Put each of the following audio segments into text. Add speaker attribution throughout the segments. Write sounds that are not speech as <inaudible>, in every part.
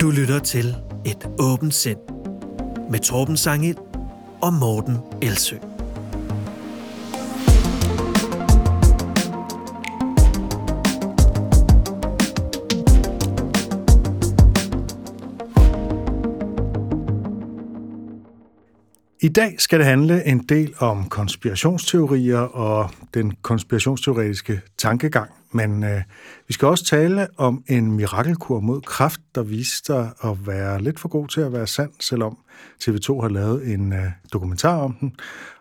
Speaker 1: Du lytter til Et åbent sind med Torben Sangel og Morten Elsø.
Speaker 2: I dag skal det handle en del om konspirationsteorier og den konspirationsteoretiske tankegang, men øh, vi skal også tale om en mirakelkur mod kræft, der viste sig at være lidt for god til at være sand, selvom TV2 har lavet en øh, dokumentar om den.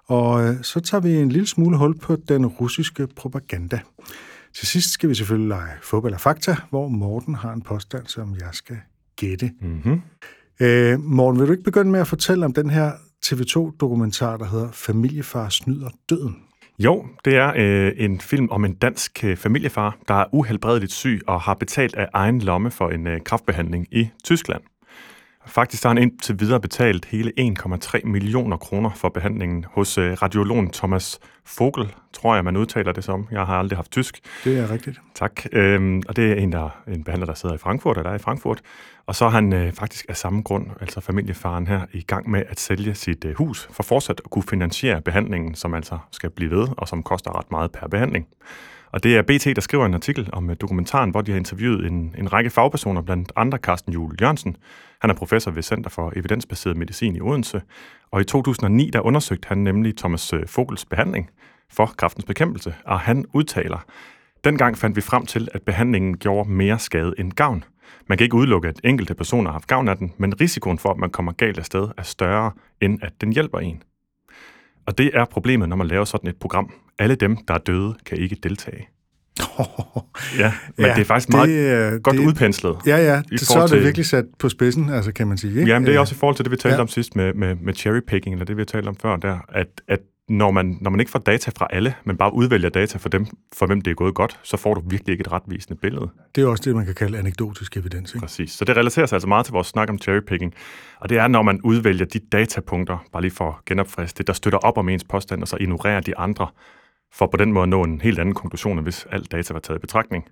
Speaker 2: Og øh, så tager vi en lille smule hul på den russiske propaganda. Til sidst skal vi selvfølgelig lege fodbold og fakta, hvor Morten har en påstand, som jeg skal gætte.
Speaker 3: Mm-hmm.
Speaker 2: Øh, Morten, vil du ikke begynde med at fortælle om den her TV2-dokumentar, der hedder Familiefar snyder døden?
Speaker 3: Jo, det er øh, en film om en dansk øh, familiefar, der er uhelbredeligt syg og har betalt af egen lomme for en øh, kraftbehandling i Tyskland. Faktisk har han indtil videre betalt hele 1,3 millioner kroner for behandlingen hos øh, radiologen Thomas Vogel, tror jeg, man udtaler det som. Jeg har aldrig haft tysk.
Speaker 2: Det er rigtigt.
Speaker 3: Tak. Øhm, og det er en, der, en behandler, der sidder i Frankfurt, eller er i Frankfurt. Og så er han øh, faktisk af samme grund, altså familiefaren her, i gang med at sælge sit øh, hus for fortsat at kunne finansiere behandlingen, som altså skal blive ved, og som koster ret meget per behandling. Og det er BT, der skriver en artikel om øh, dokumentaren, hvor de har interviewet en, en række fagpersoner, blandt andre Carsten Juhl Jørgensen. Han er professor ved Center for Evidensbaseret Medicin i Odense. Og i 2009, der undersøgte han nemlig Thomas øh, Fogels behandling for kraftens bekæmpelse. Og han udtaler, dengang fandt vi frem til, at behandlingen gjorde mere skade end gavn. Man kan ikke udelukke, at enkelte personer har haft gavn af den, men risikoen for, at man kommer galt af sted, er større, end at den hjælper en. Og det er problemet, når man laver sådan et program. Alle dem, der er døde, kan ikke deltage. <laughs> Ja, men ja, det er faktisk meget det, godt
Speaker 2: det,
Speaker 3: udpenslet.
Speaker 2: Ja, ja, det, så er det til, virkelig sat på spidsen, altså kan man sige. Ikke?
Speaker 3: Jamen, det er også i forhold til det, vi talte ja. om sidst med, med, med cherrypicking, eller det, vi har talt om før, der, at, at når man, når man ikke får data fra alle, men bare udvælger data for dem, for hvem det er gået godt, så får du virkelig ikke et retvisende billede.
Speaker 2: Det er også det, man kan kalde anekdotisk evidens. Ikke?
Speaker 3: Præcis. Så det relaterer sig altså meget til vores snak om cherrypicking. Og det er, når man udvælger de datapunkter, bare lige for at genopfriske det, der støtter op om ens påstand, og så ignorerer de andre, for på den måde at nå en helt anden konklusion, end hvis alt data var taget i betragtning.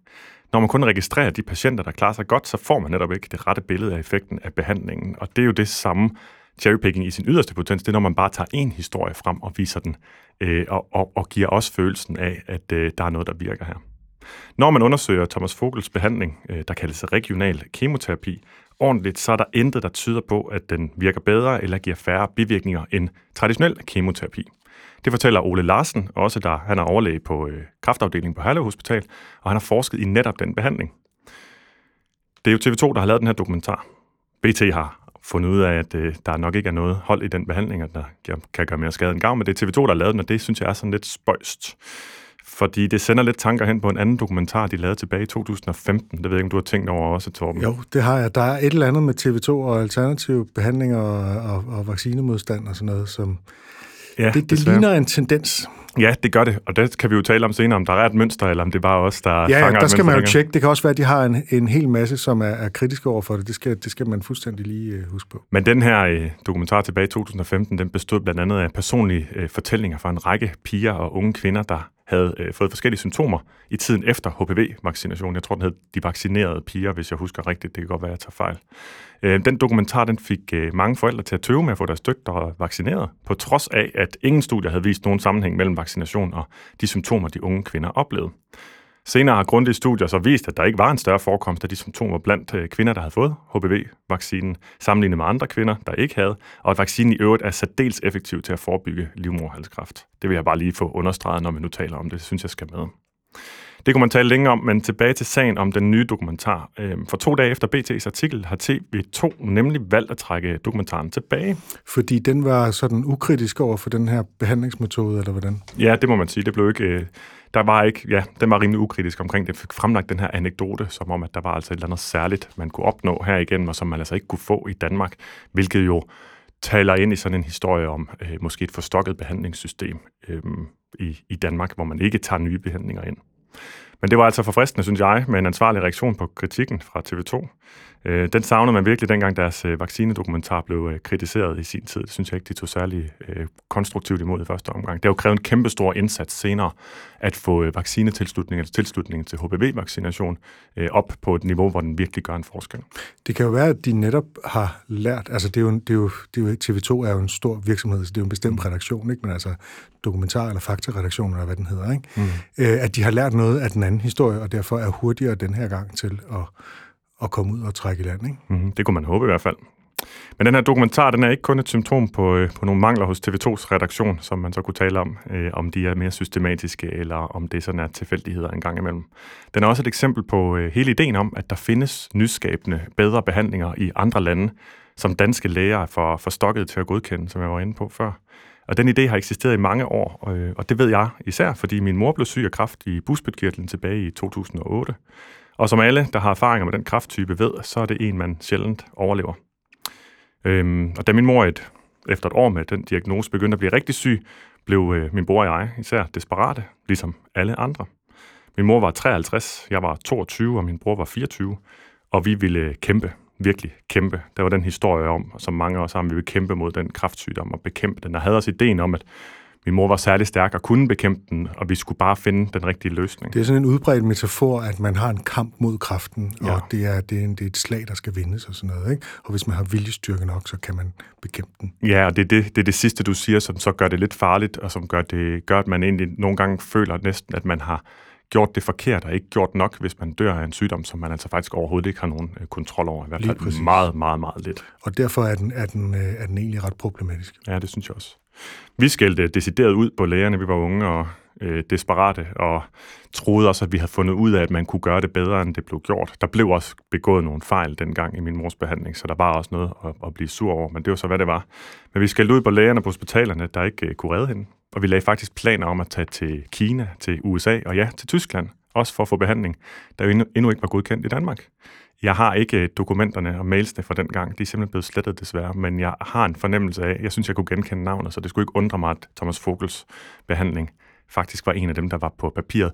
Speaker 3: Når man kun registrerer de patienter, der klarer sig godt, så får man netop ikke det rette billede af effekten af behandlingen. Og det er jo det samme cherrypicking i sin yderste potens, det er, når man bare tager en historie frem og viser den, øh, og, og, og giver også følelsen af, at øh, der er noget, der virker her. Når man undersøger Thomas Vogels behandling, øh, der kaldes regional kemoterapi, ordentligt, så er der intet, der tyder på, at den virker bedre eller giver færre bivirkninger end traditionel kemoterapi. Det fortæller Ole Larsen, også der han er overlæge på øh, kraftafdelingen på Herlev Hospital, og han har forsket i netop den behandling. Det er jo TV2, der har lavet den her dokumentar. BT har fundet ud af, at øh, der nok ikke er noget hold i den behandling, at der kan gøre mere skade end gavn, men det er TV2, der har lavet den, og det synes jeg er sådan lidt spøjst. Fordi det sender lidt tanker hen på en anden dokumentar, de lavede tilbage i 2015. Det ved jeg ikke, om du har tænkt over også, Torben.
Speaker 2: Jo, det har jeg. Der er et eller andet med TV2 og alternative behandlinger og, og, og vaccinemodstand og sådan noget, som... Ja, det, det ligner en tendens.
Speaker 3: Ja, det gør det, og det kan vi jo tale om senere, om der er et mønster, eller om det er bare os, der
Speaker 2: ja,
Speaker 3: fanger
Speaker 2: der skal man jo tjekke. Det kan også være, at de har en, en hel masse, som er, er kritiske over for det. Det skal, det skal man fuldstændig lige uh, huske på.
Speaker 3: Men den her uh, dokumentar tilbage i 2015, den bestod blandt andet af personlige uh, fortællinger fra en række piger og unge kvinder, der havde øh, fået forskellige symptomer i tiden efter HPV-vaccination. Jeg tror, den hed De Vaccinerede Piger, hvis jeg husker rigtigt. Det kan godt være, at jeg tager fejl. Øh, den dokumentar den fik øh, mange forældre til at tøve med at få deres døtre vaccineret, på trods af, at ingen studier havde vist nogen sammenhæng mellem vaccination og de symptomer, de unge kvinder oplevede. Senere har grundige studier så vist, at der ikke var en større forekomst af de symptomer blandt øh, kvinder, der havde fået HPV-vaccinen, sammenlignet med andre kvinder, der ikke havde, og at vaccinen i øvrigt er særdeles effektiv til at forebygge livmoderhalskræft. Det vil jeg bare lige få understreget, når vi nu taler om det. Det synes jeg skal med. Det kunne man tale længere om, men tilbage til sagen om den nye dokumentar. Øhm, for to dage efter BT's artikel har TV2 nemlig valgt at trække dokumentaren tilbage.
Speaker 2: Fordi den var sådan ukritisk over for den her behandlingsmetode, eller hvordan?
Speaker 3: Ja, det må man sige. Det blev ikke... Øh, der var ikke, ja, den var rimelig ukritisk omkring det. Fik fremlagt den her anekdote, som om, at der var altså et eller andet særligt, man kunne opnå her igen, og som man altså ikke kunne få i Danmark, hvilket jo taler ind i sådan en historie om øh, måske et forstokket behandlingssystem øh, i, i Danmark, hvor man ikke tager nye behandlinger ind. Men det var altså forfriskende, synes jeg, med en ansvarlig reaktion på kritikken fra TV2. Øh, den savner man virkelig, dengang deres øh, vaccinedokumentar blev øh, kritiseret i sin tid. Det synes jeg ikke, de tog særlig øh, konstruktivt imod i første omgang. Det har jo krævet en kæmpe stor indsats senere at få øh, vaccinetilslutning eller tilslutning til HPV-vaccination øh, op på et niveau, hvor den virkelig gør en forskel.
Speaker 2: Det kan jo være, at de netop har lært, altså det er jo, det er jo, det er jo TV2 er jo en stor virksomhed, så det er jo en bestemt redaktion, ikke? men altså dokumentar- eller faktaredaktion, eller hvad den hedder, ikke? Mm. Øh, at de har lært noget af den anden historie, og derfor er hurtigere den her gang til at at komme ud og trække i land. Ikke?
Speaker 3: Mm, det kunne man håbe i hvert fald. Men den her dokumentar, den er ikke kun et symptom på, øh, på nogle mangler hos TV2's redaktion, som man så kunne tale om, øh, om de er mere systematiske, eller om det sådan er tilfældigheder en gang imellem. Den er også et eksempel på øh, hele ideen om, at der findes nyskabende, bedre behandlinger i andre lande, som danske læger er for, for stokket til at godkende, som jeg var inde på før. Og den idé har eksisteret i mange år, øh, og det ved jeg især, fordi min mor blev syg af kræft i busbytkirtlen tilbage i 2008. Og som alle, der har erfaringer med den krafttype, ved, så er det en, man sjældent overlever. Øhm, og da min mor et, efter et år med den diagnose begyndte at blive rigtig syg, blev øh, min bror og jeg især desperate, ligesom alle andre. Min mor var 53, jeg var 22, og min bror var 24, og vi ville øh, kæmpe, virkelig kæmpe. Der var den historie om, som mange af os har, vi ville kæmpe mod den kraftsygdom og bekæmpe den, og havde også ideen om, at min mor var særlig stærk og kunne bekæmpe den, og vi skulle bare finde den rigtige løsning.
Speaker 2: Det er sådan en udbredt metafor, at man har en kamp mod kraften, ja. og det er, det, er en, det er et slag, der skal vindes og sådan noget. Ikke? Og hvis man har viljestyrke nok, så kan man bekæmpe den.
Speaker 3: Ja, og det er det, det, er det sidste, du siger, som så gør det lidt farligt, og som gør, det, gør, at man egentlig nogle gange føler næsten, at man har gjort det forkert og ikke gjort nok, hvis man dør af en sygdom, som man altså faktisk overhovedet ikke har nogen øh, kontrol over. I hvert fald meget, meget, meget lidt.
Speaker 2: Og derfor er den, er, den, øh, er den egentlig ret problematisk.
Speaker 3: Ja, det synes jeg også. Vi skældte decideret ud på lægerne, vi var unge og øh, desperate, og troede også, at vi havde fundet ud af, at man kunne gøre det bedre, end det blev gjort. Der blev også begået nogle fejl dengang i min mors behandling, så der var også noget at, at blive sur over, men det var så, hvad det var. Men vi skældte ud på lægerne på hospitalerne, der ikke øh, kunne redde hende, og vi lagde faktisk planer om at tage til Kina, til USA og ja, til Tyskland, også for at få behandling, der jo endnu, endnu ikke var godkendt i Danmark. Jeg har ikke øh, dokumenterne og mailsene fra den gang. De er simpelthen blevet slettet desværre, men jeg har en fornemmelse af, jeg synes, jeg kunne genkende navnet, så det skulle ikke undre mig, at Thomas Fogels behandling faktisk var en af dem, der var på papiret.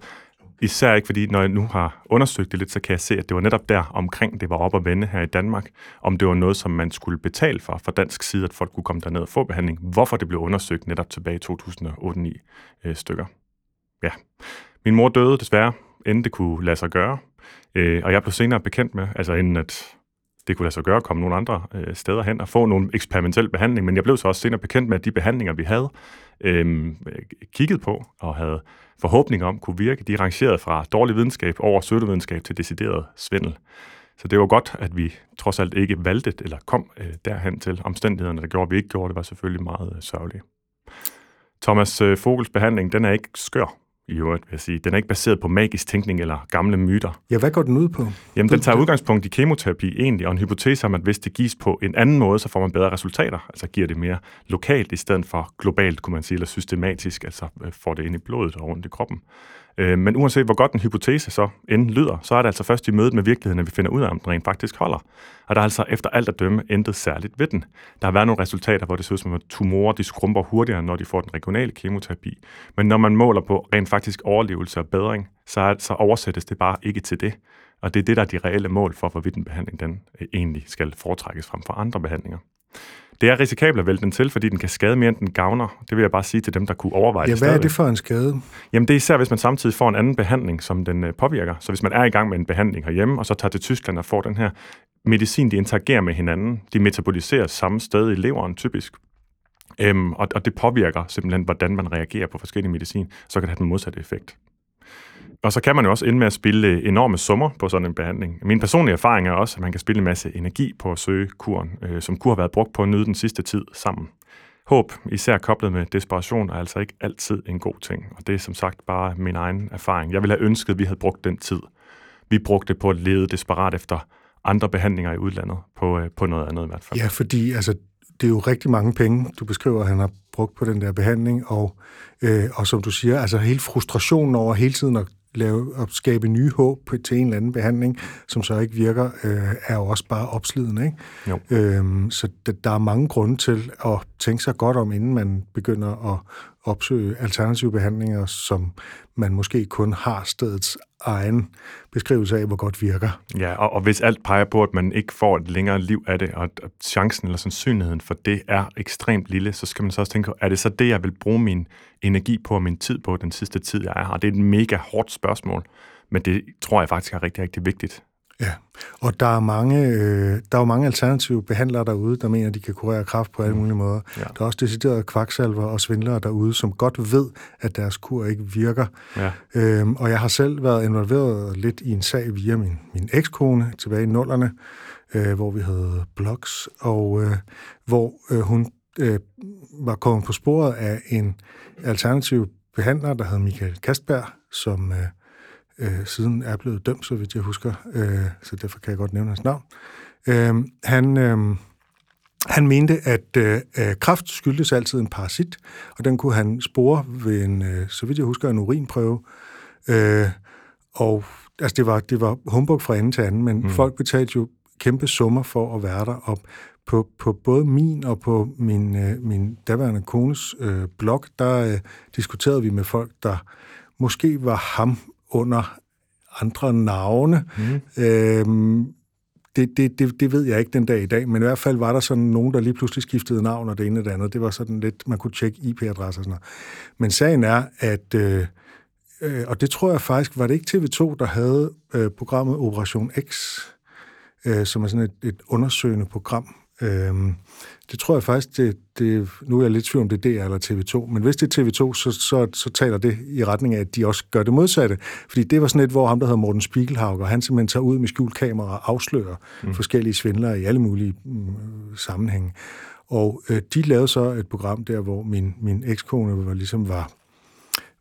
Speaker 3: Især ikke, fordi når jeg nu har undersøgt det lidt, så kan jeg se, at det var netop der omkring, det var op at vende her i Danmark, om det var noget, som man skulle betale for fra dansk side, at folk kunne komme derned og få behandling. Hvorfor det blev undersøgt netop tilbage i 2008 øh, stykker. Ja. Min mor døde desværre, inden det kunne lade sig gøre. Øh, og jeg blev senere bekendt med, altså inden at det kunne lade sig gøre at komme nogle andre øh, steder hen og få nogle eksperimentel behandling, men jeg blev så også senere bekendt med, at de behandlinger, vi havde øh, kigget på og havde forhåbninger om kunne virke, de rangerede fra dårlig videnskab over sødevidenskab til decideret svindel. Så det var godt, at vi trods alt ikke valgte eller kom øh, derhen til. Omstændighederne, der gjorde, at vi ikke gjorde det, var selvfølgelig meget øh, sørgelige. Thomas øh, Fogels behandling, den er ikke skør i øvrigt, vil jeg sige. Den er ikke baseret på magisk tænkning eller gamle myter.
Speaker 2: Ja, hvad går den ud på?
Speaker 3: Jamen, den tager udgangspunkt i kemoterapi egentlig, og en hypotese om, at hvis det gives på en anden måde, så får man bedre resultater. Altså giver det mere lokalt i stedet for globalt, kunne man sige, eller systematisk, altså øh, får det ind i blodet og rundt i kroppen. Øh, men uanset hvor godt en hypotese så end lyder, så er det altså først i mødet med virkeligheden, at vi finder ud af, om den rent faktisk holder. Og der er altså efter alt at dømme intet særligt ved den. Der har været nogle resultater, hvor det ser ud som, at tumorer de skrumper hurtigere, når de får den regionale kemoterapi. Men når man måler på rent faktisk overlevelse og bedring, så, er, så oversættes det bare ikke til det. Og det er det, der er de reelle mål for, hvorvidt en behandling den øh, egentlig skal foretrækkes frem for andre behandlinger. Det er risikabelt at vælge den til, fordi den kan skade mere, end den gavner. Det vil jeg bare sige til dem, der kunne overveje
Speaker 2: ja,
Speaker 3: det
Speaker 2: hvad er det for en skade?
Speaker 3: Jamen det er især, hvis man samtidig får en anden behandling, som den øh, påvirker. Så hvis man er i gang med en behandling herhjemme, og så tager til Tyskland og får den her medicin, de interagerer med hinanden, de metaboliseres samme sted i leveren typisk, øhm, og, og det påvirker simpelthen, hvordan man reagerer på forskellige medicin, så kan det have den modsatte effekt. Og så kan man jo også ende med at spille øh, enorme summer på sådan en behandling. Min personlige erfaring er også, at man kan spille en masse energi på at søge kuren, øh, som kunne have været brugt på at nyde den sidste tid sammen. Håb, især koblet med desperation, er altså ikke altid en god ting. Og det er som sagt bare min egen erfaring. Jeg ville have ønsket, at vi havde brugt den tid. Vi brugte på at lede desperat efter andre behandlinger i udlandet, på, øh, på noget andet i hvert fald.
Speaker 2: Ja, fordi altså, det er jo rigtig mange penge, du beskriver, at han har brugt på den der behandling, og, øh, og som du siger, altså hele frustrationen over hele tiden at lave, at skabe nye håb til en eller anden behandling, som så ikke virker, øh, er jo også bare opslidende. Ikke? Jo. Øhm, så der er mange grunde til at tænke sig godt om, inden man begynder at, opsøge alternative behandlinger, som man måske kun har stedets egen beskrivelse af, hvor godt virker.
Speaker 3: Ja, og, og hvis alt peger på, at man ikke får et længere liv af det, og at chancen eller sandsynligheden for det er ekstremt lille, så skal man så også tænke, er det så det, jeg vil bruge min energi på og min tid på den sidste tid, jeg er her? Det er et mega hårdt spørgsmål, men det tror jeg faktisk er rigtig, rigtig vigtigt.
Speaker 2: Ja, og der er mange, øh, der er jo mange alternative behandlere derude, der mener, at de kan kurere kræft på alle mulige måder. Ja. Der er også deciderede kvaksalver og svindlere derude, som godt ved, at deres kur ikke virker. Ja. Øhm, og jeg har selv været involveret lidt i en sag via min, min ekskone tilbage i nullerne, øh, hvor vi havde blogs, og øh, hvor øh, hun øh, var kommet på sporet af en alternativ behandler, der hed Michael Kastberg, som... Øh, øh, siden er blevet dømt, så vidt jeg husker, øh, så derfor kan jeg godt nævne hans navn. Øh, han, øh, han mente, at øh, kraft skyldtes altid en parasit, og den kunne han spore ved en, øh, så vidt jeg husker, en urinprøve. Øh, og altså, det var, det var humbug fra ende til anden, men mm. folk betalte jo kæmpe summer for at være der, og på, på både min og på min, øh, min daværende kones øh, blog, der øh, diskuterede vi med folk, der måske var ham under andre navne. Mm. Øhm, det, det, det, det ved jeg ikke den dag i dag, men i hvert fald var der sådan nogen, der lige pludselig skiftede navn og det ene og det andet. Det var sådan lidt, man kunne tjekke IP-adresser og sådan noget. Men sagen er, at, øh, øh, og det tror jeg faktisk, var det ikke TV2, der havde øh, programmet Operation X, øh, som er sådan et, et undersøgende program. Øh, det tror jeg faktisk, det, det, nu er jeg lidt tvivl om det er DR eller TV2, men hvis det er TV2, så, så, så taler det i retning af, at de også gør det modsatte. Fordi det var sådan et, hvor ham, der hedder Morten Spiegelhauger, han simpelthen tager ud med skjult kamera og afslører mm. forskellige svindlere i alle mulige mm, sammenhænge. Og øh, de lavede så et program der, hvor min, min ekskone var, ligesom var,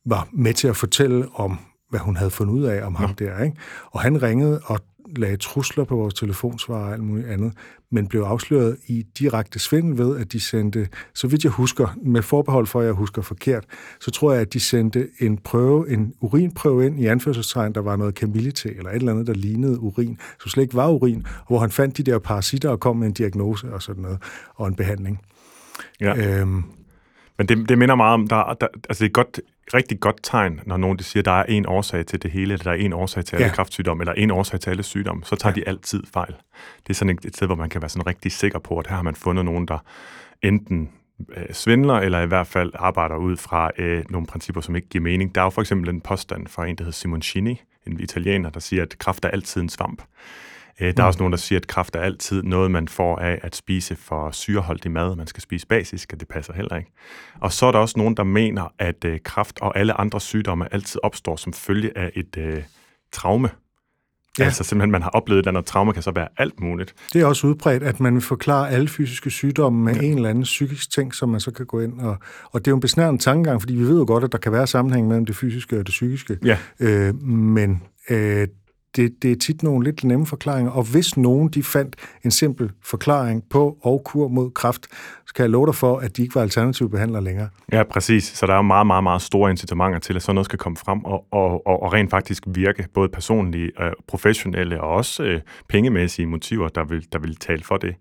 Speaker 2: var med til at fortælle om, hvad hun havde fundet ud af om ham ja. der. Ikke? Og han ringede og lagde trusler på vores telefonsvar og alt muligt andet, men blev afsløret i direkte svindel ved, at de sendte, så vidt jeg husker, med forbehold for, at jeg husker forkert, så tror jeg, at de sendte en prøve, en urinprøve ind i anførselstegn, der var noget kamillite eller et eller andet, der lignede urin, som slet ikke var urin, hvor han fandt de der parasitter og kom med en diagnose og sådan noget, og en behandling.
Speaker 3: Ja. Øhm, men det, det minder meget om, der, der, altså det er godt, rigtig godt tegn, når nogen de siger, der er en årsag til det hele, eller der er en årsag til alle ja. kræftsygdomme, eller en årsag til alle sygdomme, så tager ja. de altid fejl. Det er sådan et, et sted, hvor man kan være sådan rigtig sikker på, at her har man fundet nogen, der enten øh, svindler, eller i hvert fald arbejder ud fra øh, nogle principper, som ikke giver mening. Der er jo for eksempel en påstand fra en, der hedder Simoncini, en italiener, der siger, at kræft er altid en svamp. Øh, der er mm. også nogen, der siger, at kraft er altid noget, man får af at spise for syreholdig mad. Man skal spise basisk, og det passer heller ikke. Og så er der også nogen, der mener, at øh, kraft og alle andre sygdomme altid opstår som følge af et øh, traume. Ja. Altså simpelthen, man har oplevet et eller andet traume, kan så være alt muligt.
Speaker 2: Det er også udbredt, at man vil forklare alle fysiske sygdomme med ja. en eller anden psykisk ting, som man så kan gå ind og... Og det er jo en besnærende tankegang, fordi vi ved jo godt, at der kan være sammenhæng mellem det fysiske og det psykiske. Ja. Øh, men øh, det, det er tit nogle lidt nemme forklaringer, og hvis nogen de fandt en simpel forklaring på og kur mod kræft, så kan jeg love dig for, at de ikke var alternative behandlere længere.
Speaker 3: Ja, præcis. Så der er jo meget, meget, meget store incitamenter til, at sådan noget skal komme frem og, og, og, og rent faktisk virke, både personlige, øh, professionelle og også øh, pengemæssige motiver, der vil, der vil tale for det.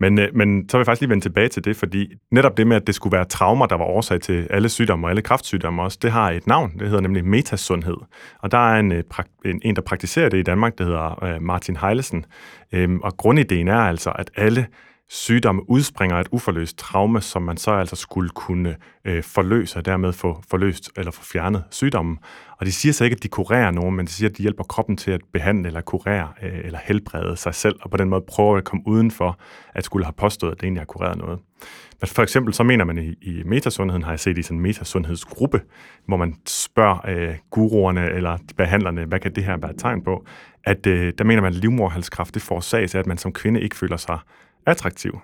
Speaker 3: Men, øh, men så vil jeg faktisk lige vende tilbage til det, fordi netop det med, at det skulle være traumer, der var årsag til alle sygdomme og alle kraftsygdomme også, det har et navn. Det hedder nemlig metasundhed. Og der er en, øh, en, en der praktiserer det i Danmark, der hedder øh, Martin Heilesen. Øhm, og grundideen er altså, at alle sygdomme udspringer af et uforløst traume, som man så altså skulle kunne øh, forløse, og dermed få forløst eller få fjernet sygdommen. Og de siger så ikke, at de kurerer nogen, men de siger, at de hjælper kroppen til at behandle eller kurere øh, eller helbrede sig selv, og på den måde prøver at komme uden for at skulle have påstået, at det egentlig har kureret noget. Men for eksempel så mener man i, i metasundheden, har jeg set i sådan en metasundhedsgruppe, hvor man spørger øh, guruerne eller de behandlerne, hvad kan det her være et tegn på, at øh, der mener man, at livmorhalskræft det forårsages af, at man som kvinde ikke føler sig attraktiv.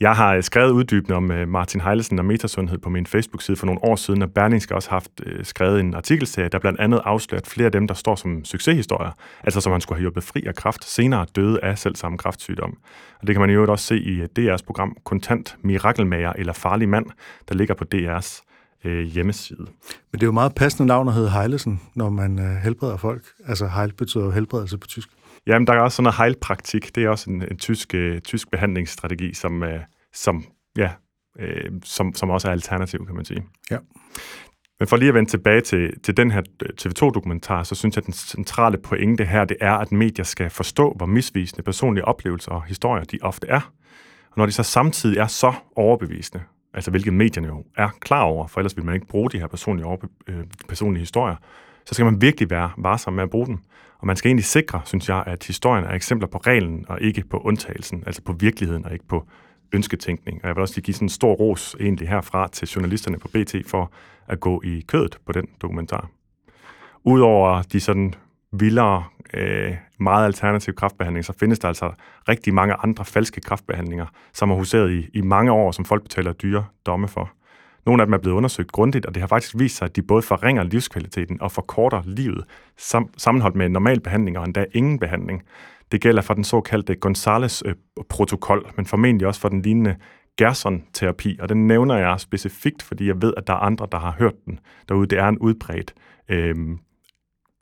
Speaker 3: Jeg har øh, skrevet uddybende om øh, Martin Heilesen og metasundhed på min Facebook-side for nogle år siden, og Berlingske også haft øh, skrevet en artikelserie, der blandt andet afsløret flere af dem, der står som succeshistorier, altså som han skulle have hjulpet fri af kraft, senere døde af selv samme kraftsygdom. Og det kan man jo også se i DR's program Kontant Mirakelmager eller Farlig Mand, der ligger på DR's øh, hjemmeside.
Speaker 2: Men det er jo meget passende navn at hedde Heilesen, når man øh, helbreder folk. Altså Heil betyder jo helbredelse på tysk.
Speaker 3: Jamen, der er også sådan noget heilpraktik. Det er også en, en tysk, uh, tysk behandlingsstrategi, som, uh, som ja, øh, som, som også er alternativ, kan man sige.
Speaker 2: Ja.
Speaker 3: Men for lige at vende tilbage til, til den her øh, TV2-dokumentar, så synes jeg, at den centrale pointe her, det er, at medier skal forstå, hvor misvisende personlige oplevelser og historier de ofte er. Og når de så samtidig er så overbevisende, altså hvilket medierne jo er klar over, for ellers vil man ikke bruge de her personlige, overbe- øh, personlige historier, så skal man virkelig være varsom med at bruge den. Og man skal egentlig sikre, synes jeg, at historien er eksempler på reglen og ikke på undtagelsen, altså på virkeligheden og ikke på ønsketænkning. Og jeg vil også lige give sådan en stor ros egentlig herfra til journalisterne på BT for at gå i kødet på den dokumentar. Udover de sådan vildere, øh, meget alternative kraftbehandling, så findes der altså rigtig mange andre falske kraftbehandlinger, som har huseret i, i mange år, som folk betaler dyre domme for. Nogle af dem er blevet undersøgt grundigt, og det har faktisk vist sig, at de både forringer livskvaliteten og forkorter livet, sam- sammenholdt med en normal behandling og endda ingen behandling. Det gælder for den såkaldte Gonzales-protokol, men formentlig også for den lignende Gerson-terapi, og den nævner jeg specifikt, fordi jeg ved, at der er andre, der har hørt den derude. Det er en udbredt øh,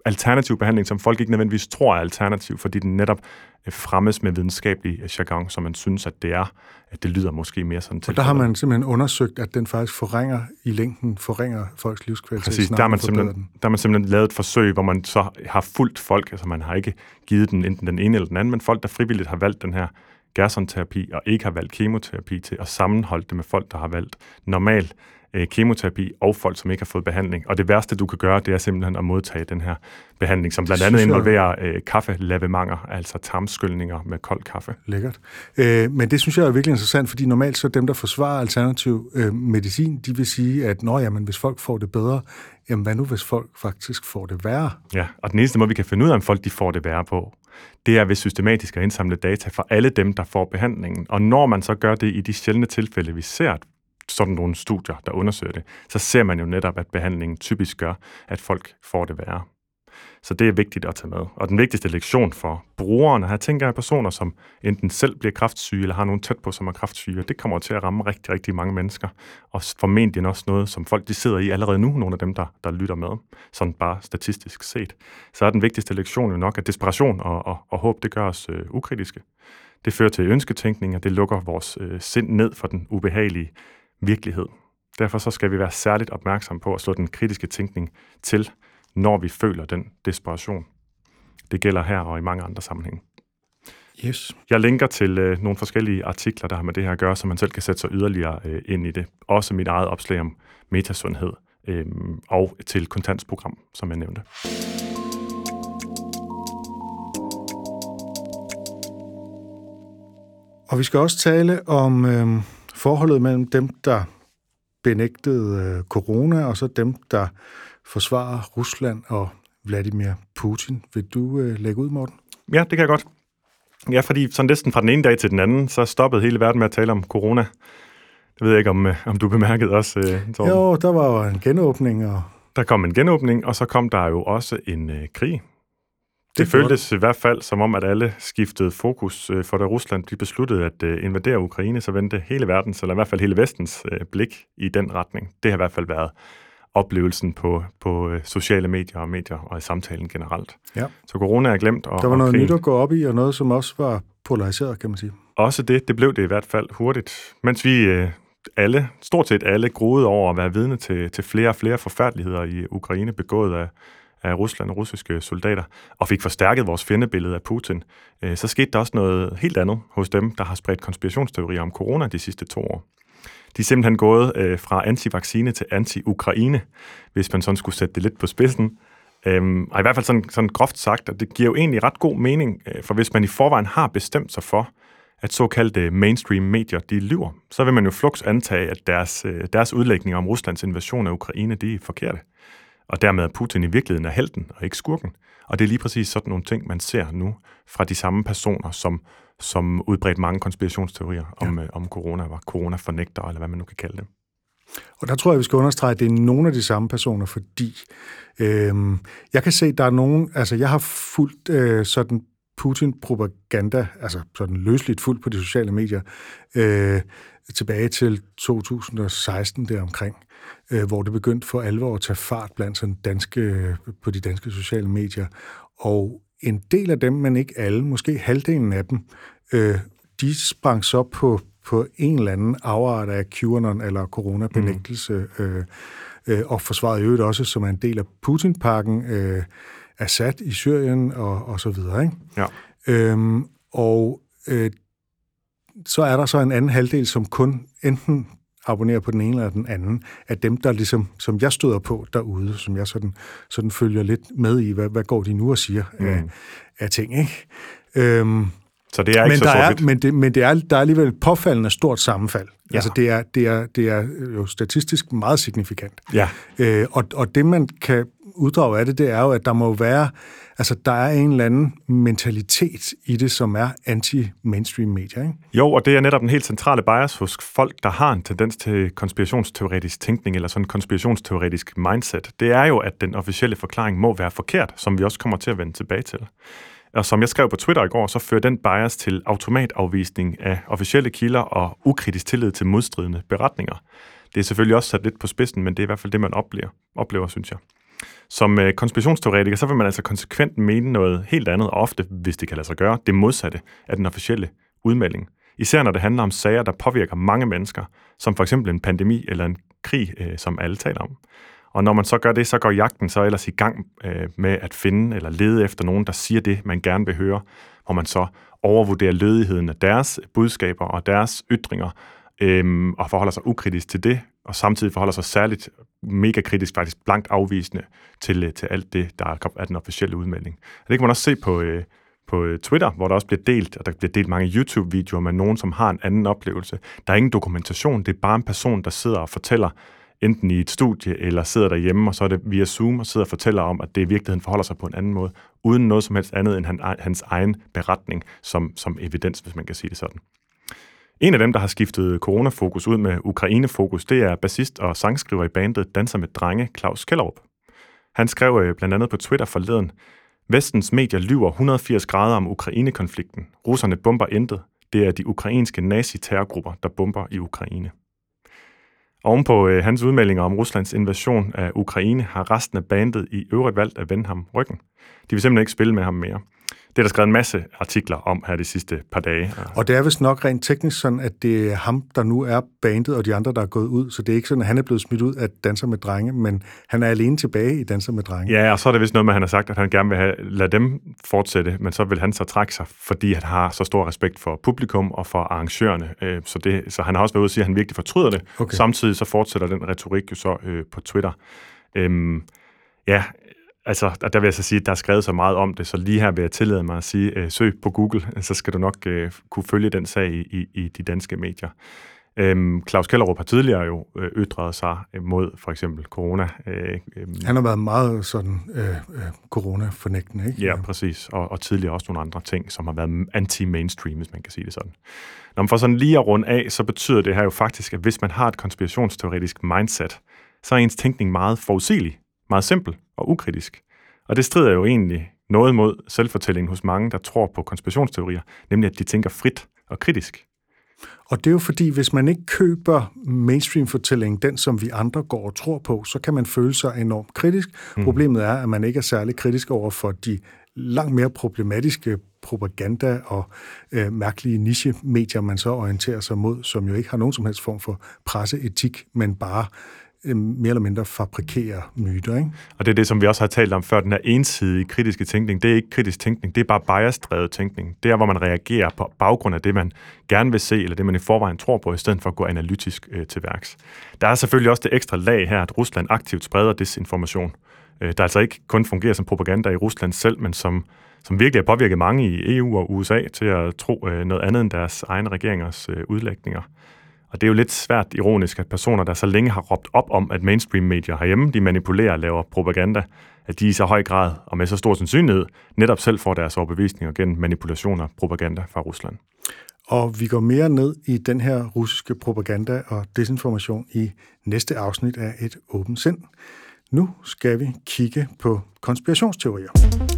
Speaker 3: alternativ behandling, som folk ikke nødvendigvis tror er alternativ, fordi den netop øh, fremmes med videnskabelig øh, jargon, som man synes, at det er. At det lyder måske mere sådan til.
Speaker 2: Og der har man simpelthen undersøgt, at den faktisk forringer i længden, forringer folks livskvalitet.
Speaker 3: Præcis, der har, man simpelthen, der har man simpelthen lavet et forsøg, hvor man så har fulgt folk, altså man har ikke givet den enten den ene eller den anden, men folk, der frivilligt har valgt den her Gerson-terapi og ikke har valgt kemoterapi til at sammenholde det med folk, der har valgt normal øh, kemoterapi og folk, som ikke har fået behandling. Og det værste, du kan gøre, det er simpelthen at modtage den her behandling, som blandt andet involverer øh, kaffelavemanger, altså tarmskyldninger med kold kaffe.
Speaker 2: Lækkert. Øh, men det synes jeg er virkelig interessant, fordi normalt så dem, der forsvarer alternativ øh, medicin, de vil sige, at Nå, jamen, hvis folk får det bedre, jamen hvad nu, hvis folk faktisk får det værre?
Speaker 3: Ja, og den eneste måde, vi kan finde ud af, om folk de får det værre på, det er ved systematisk at indsamle data for alle dem, der får behandlingen. Og når man så gør det i de sjældne tilfælde, vi ser, at sådan nogle studier, der undersøger det, så ser man jo netop, at behandlingen typisk gør, at folk får det værre. Så det er vigtigt at tage med. Og den vigtigste lektion for brugerne, her tænker jeg personer, som enten selv bliver kraftsyge, eller har nogen tæt på, som er kraftsyge, det kommer til at ramme rigtig, rigtig mange mennesker. Og formentlig også noget, som folk de sidder i allerede nu, nogle af dem, der, der lytter med, sådan bare statistisk set. Så er den vigtigste lektion jo nok, at desperation og, og, og håb, det gør os øh, ukritiske. Det fører til ønsketænkning, og det lukker vores øh, sind ned for den ubehagelige virkelighed. Derfor så skal vi være særligt opmærksom på at slå den kritiske tænkning til, når vi føler den desperation. Det gælder her og i mange andre sammenhænge.
Speaker 2: Yes.
Speaker 3: Jeg linker til øh, nogle forskellige artikler, der har med det her at gøre, så man selv kan sætte sig yderligere øh, ind i det. Også mit eget opslag om metasundhed øh, og til kontantsprogram, som jeg nævnte.
Speaker 2: Og vi skal også tale om øh, forholdet mellem dem, der benægtede øh, corona, og så dem, der forsvarer Rusland og Vladimir Putin. Vil du øh, lægge ud, Morten?
Speaker 3: Ja, det kan jeg godt. Ja, fordi sådan næsten fra den ene dag til den anden, så stoppede hele verden med at tale om corona. Det ved jeg ikke, om, øh, om du bemærkede også, øh,
Speaker 2: Torben. Jo, der var jo en genåbning. Og...
Speaker 3: Der kom en genåbning, og så kom der jo også en øh, krig. Det, det føltes i hvert fald som om, at alle skiftede fokus, øh, for da Rusland de besluttede at øh, invadere Ukraine, så vendte hele verdens, eller i hvert fald hele vestens øh, blik i den retning. Det har i hvert fald været oplevelsen på, på sociale medier og medier og i samtalen generelt.
Speaker 2: Ja.
Speaker 3: Så corona er glemt.
Speaker 2: Og, der var noget nyt at gå op i, og noget, som også var polariseret, kan man sige.
Speaker 3: Også det, det blev det i hvert fald hurtigt. Mens vi øh, alle, stort set alle, groede over at være vidne til, til flere og flere forfærdeligheder i Ukraine, begået af, af Rusland og russiske soldater, og fik forstærket vores fjendebillede af Putin, øh, så skete der også noget helt andet hos dem, der har spredt konspirationsteorier om corona de sidste to år. De er simpelthen gået øh, fra anti-vaccine til anti-Ukraine, hvis man sådan skulle sætte det lidt på spidsen. Øhm, og i hvert fald sådan, sådan groft sagt, at det giver jo egentlig ret god mening, øh, for hvis man i forvejen har bestemt sig for, at såkaldte mainstream medier, de lyver, så vil man jo flux antage, at deres, øh, deres udlægning om Ruslands invasion af Ukraine, de er forkerte. Og dermed at Putin i virkeligheden er helten og ikke skurken. Og det er lige præcis sådan nogle ting, man ser nu fra de samme personer, som som udbredt mange konspirationsteorier om, ja. øh, om corona, var corona-fornægter, eller hvad man nu kan kalde det.
Speaker 2: Og der tror jeg, vi skal understrege, at det er nogle af de samme personer, fordi øh, jeg kan se, at der er nogen, altså jeg har fulgt øh, sådan Putin-propaganda, altså sådan løsligt fuldt på de sociale medier, øh, tilbage til 2016 deromkring, øh, hvor det begyndte for alvor at tage fart blandt sådan danske, på de danske sociale medier. Og en del af dem, men ikke alle, måske halvdelen af dem, øh, de sprang så på på en eller anden afart af QAnon eller coronabenægtelse, mm. øh, øh, og forsvaret i øvrigt også, som er en del af Putin-pakken, øh, Assad i Syrien og, og så videre. Ikke?
Speaker 3: Ja.
Speaker 2: Øhm, og øh, så er der så en anden halvdel, som kun enten abonnerer på den ene eller den anden, af dem, der ligesom, som jeg støder på derude, som jeg sådan, sådan følger lidt med i, hvad, hvad går de nu og siger mm. af, af ting, ikke? Øhm,
Speaker 3: så det er ikke
Speaker 2: men
Speaker 3: så
Speaker 2: der er, men, det, men det er, der er alligevel et påfaldende stort sammenfald.
Speaker 3: Ja.
Speaker 2: Altså det er, det, er, det er jo statistisk meget signifikant.
Speaker 3: Ja.
Speaker 2: Øh, og, og det, man kan uddrage af det, det er jo, at der må være, altså der er en eller anden mentalitet i det, som er anti-mainstream media, ikke?
Speaker 3: Jo, og det er netop den helt centrale bias hos folk, der har en tendens til konspirationsteoretisk tænkning, eller sådan en konspirationsteoretisk mindset. Det er jo, at den officielle forklaring må være forkert, som vi også kommer til at vende tilbage til. Og som jeg skrev på Twitter i går, så fører den bias til automatafvisning af officielle kilder og ukritisk tillid til modstridende beretninger. Det er selvfølgelig også sat lidt på spidsen, men det er i hvert fald det, man oplever, oplever synes jeg. Som øh, konspirationsteoretiker, så vil man altså konsekvent mene noget helt andet, og ofte, hvis det kan lade sig gøre, det modsatte af den officielle udmelding. Især når det handler om sager, der påvirker mange mennesker, som for eksempel en pandemi eller en krig, øh, som alle taler om. Og når man så gør det, så går jagten så ellers i gang øh, med at finde eller lede efter nogen, der siger det, man gerne vil høre, hvor man så overvurderer lødigheden af deres budskaber og deres ytringer, øh, og forholder sig ukritisk til det, og samtidig forholder sig særligt mega kritisk, faktisk blankt afvisende til, øh, til alt det, der er den officielle udmelding. Og det kan man også se på, øh, på øh, Twitter, hvor der også bliver delt, og der bliver delt mange YouTube-videoer med nogen, som har en anden oplevelse. Der er ingen dokumentation, det er bare en person, der sidder og fortæller, enten i et studie, eller sidder derhjemme, og så er det via Zoom, og sidder og fortæller om, at det i virkeligheden forholder sig på en anden måde, uden noget som helst andet end han, hans egen beretning som, som evidens, hvis man kan sige det sådan. En af dem, der har skiftet coronafokus ud med Ukraine-fokus, det er bassist og sangskriver i bandet Danser med Drenge, Claus Kellerup. Han skrev øh, blandt andet på Twitter forleden, Vestens medier lyver 180 grader om Ukraine-konflikten. Russerne bomber intet. Det er de ukrainske nazi-terrorgrupper, der bomber i Ukraine. Oven på øh, hans udmeldinger om Ruslands invasion af Ukraine har resten af bandet i øvrigt valgt at vende ham ryggen. De vil simpelthen ikke spille med ham mere. Det er der skrevet en masse artikler om her de sidste par dage.
Speaker 2: Og det er vist nok rent teknisk sådan, at det er ham, der nu er bandet, og de andre, der er gået ud. Så det er ikke sådan, at han er blevet smidt ud af Danser med Drenge, men han er alene tilbage i Danser med Drenge.
Speaker 3: Ja, og så er det vist noget med, at han har sagt, at han gerne vil have, lade dem fortsætte, men så vil han så trække sig, fordi han har så stor respekt for publikum og for arrangørerne. Øh, så, det, så han har også været ude og sige, at han virkelig fortryder det. Okay. Samtidig så fortsætter den retorik jo så øh, på Twitter. Øhm, ja, altså, der vil jeg så sige, at der er skrevet så meget om det, så lige her vil jeg tillade mig at sige, øh, søg på Google, <laughs> så skal du nok øh, kunne følge den sag i, i, i de danske medier. Øhm, Claus Kellerup har tidligere jo øh, ytret sig mod for eksempel corona. Øh,
Speaker 2: øh, Han har været meget sådan øh, øh, corona-fornægtende, ikke?
Speaker 3: Ja, præcis. Og, og tidligere også nogle andre ting, som har været anti-mainstream, hvis man kan sige det sådan. Når man får sådan lige at runde af, så betyder det her jo faktisk, at hvis man har et konspirationsteoretisk mindset, så er ens tænkning meget forudsigelig, meget simpel og ukritisk. Og det strider jo egentlig noget mod selvfortællingen hos mange, der tror på konspirationsteorier, nemlig at de tænker frit og kritisk.
Speaker 2: Og det er jo fordi, hvis man ikke køber mainstream-fortællingen, den som vi andre går og tror på, så kan man føle sig enormt kritisk. Mm. Problemet er, at man ikke er særlig kritisk over for de langt mere problematiske propaganda og øh, mærkelige niche-medier, man så orienterer sig mod, som jo ikke har nogen som helst form for presseetik, men bare Øh, mere eller mindre fabrikere myter. Ikke?
Speaker 3: Og det er det, som vi også har talt om før, den her ensidige kritiske tænkning. Det er ikke kritisk tænkning, det er bare bias-drevet tænkning. Det er, hvor man reagerer på baggrund af det, man gerne vil se, eller det, man i forvejen tror på, i stedet for at gå analytisk øh, til værks. Der er selvfølgelig også det ekstra lag her, at Rusland aktivt spreder desinformation, øh, der altså ikke kun fungerer som propaganda i Rusland selv, men som som virkelig har påvirket mange i EU og USA til at tro øh, noget andet end deres egne regeringers øh, udlægninger. Og det er jo lidt svært ironisk, at personer, der så længe har råbt op om, at mainstream-medier herhjemme, de manipulerer og laver propaganda, at de i så høj grad og med så stor sandsynlighed netop selv får deres overbevisninger gennem manipulationer og propaganda fra Rusland.
Speaker 2: Og vi går mere ned i den her russiske propaganda og desinformation i næste afsnit af Et åbent sind. Nu skal vi kigge på konspirationsteorier.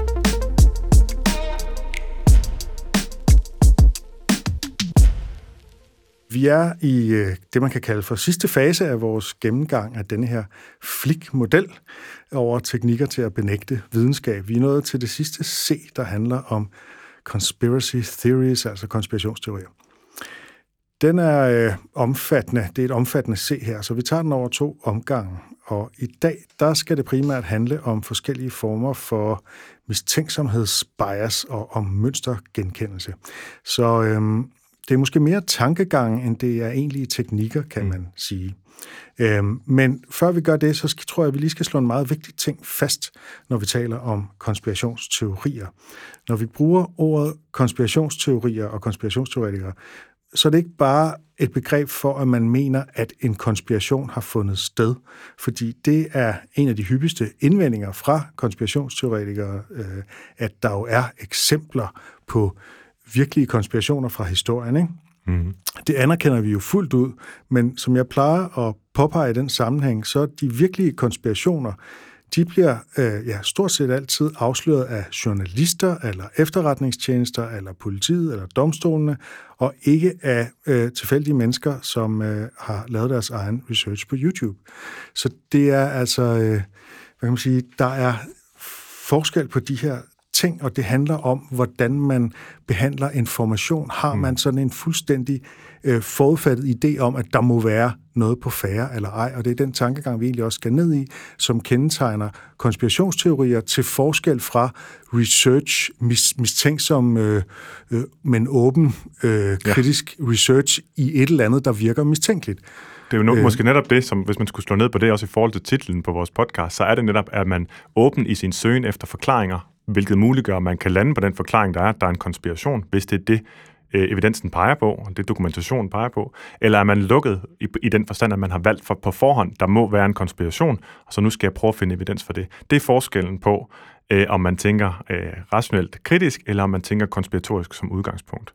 Speaker 2: Vi er i øh, det, man kan kalde for sidste fase af vores gennemgang af denne her flik-model over teknikker til at benægte videnskab. Vi er nået til det sidste C, der handler om conspiracy theories, altså konspirationsteorier. Den er øh, omfattende. Det er et omfattende C her, så vi tager den over to omgange. Og i dag, der skal det primært handle om forskellige former for mistænksomhedsbias og om mønstergenkendelse. Så øhm, det er måske mere tankegang, end det er egentlige teknikker, kan mm. man sige. Øhm, men før vi gør det, så tror jeg, at vi lige skal slå en meget vigtig ting fast, når vi taler om konspirationsteorier. Når vi bruger ordet konspirationsteorier og konspirationsteoretikere, så er det ikke bare et begreb for, at man mener, at en konspiration har fundet sted. Fordi det er en af de hyppigste indvendinger fra konspirationsteoretikere, øh, at der jo er eksempler på virkelige konspirationer fra historien. Ikke? Mm. Det anerkender vi jo fuldt ud, men som jeg plejer at påpege i den sammenhæng, så de virkelige konspirationer, de bliver øh, ja, stort set altid afsløret af journalister, eller efterretningstjenester, eller politiet, eller domstolene, og ikke af øh, tilfældige mennesker, som øh, har lavet deres egen research på YouTube. Så det er altså, øh, hvad kan man sige, der er forskel på de her ting, og det handler om, hvordan man behandler information. Har mm. man sådan en fuldstændig øh, forudfattet idé om, at der må være noget på færre eller ej, og det er den tankegang, vi egentlig også skal ned i, som kendetegner konspirationsteorier til forskel fra research, mis, mistænksom, øh, øh, men åben, øh, kritisk ja. research i et eller andet, der virker mistænkeligt.
Speaker 3: Det er jo nok, øh, måske netop det, som hvis man skulle slå ned på det, også i forhold til titlen på vores podcast, så er det netop, at man åben i sin søgen efter forklaringer, hvilket muliggør, at man kan lande på den forklaring, der er, at der er en konspiration, hvis det er det, øh, evidensen peger på, og det dokumentationen peger på, eller er man lukket i, i den forstand, at man har valgt for, på forhånd, der må være en konspiration, og så nu skal jeg prøve at finde evidens for det. Det er forskellen på, øh, om man tænker øh, rationelt kritisk, eller om man tænker konspiratorisk som udgangspunkt.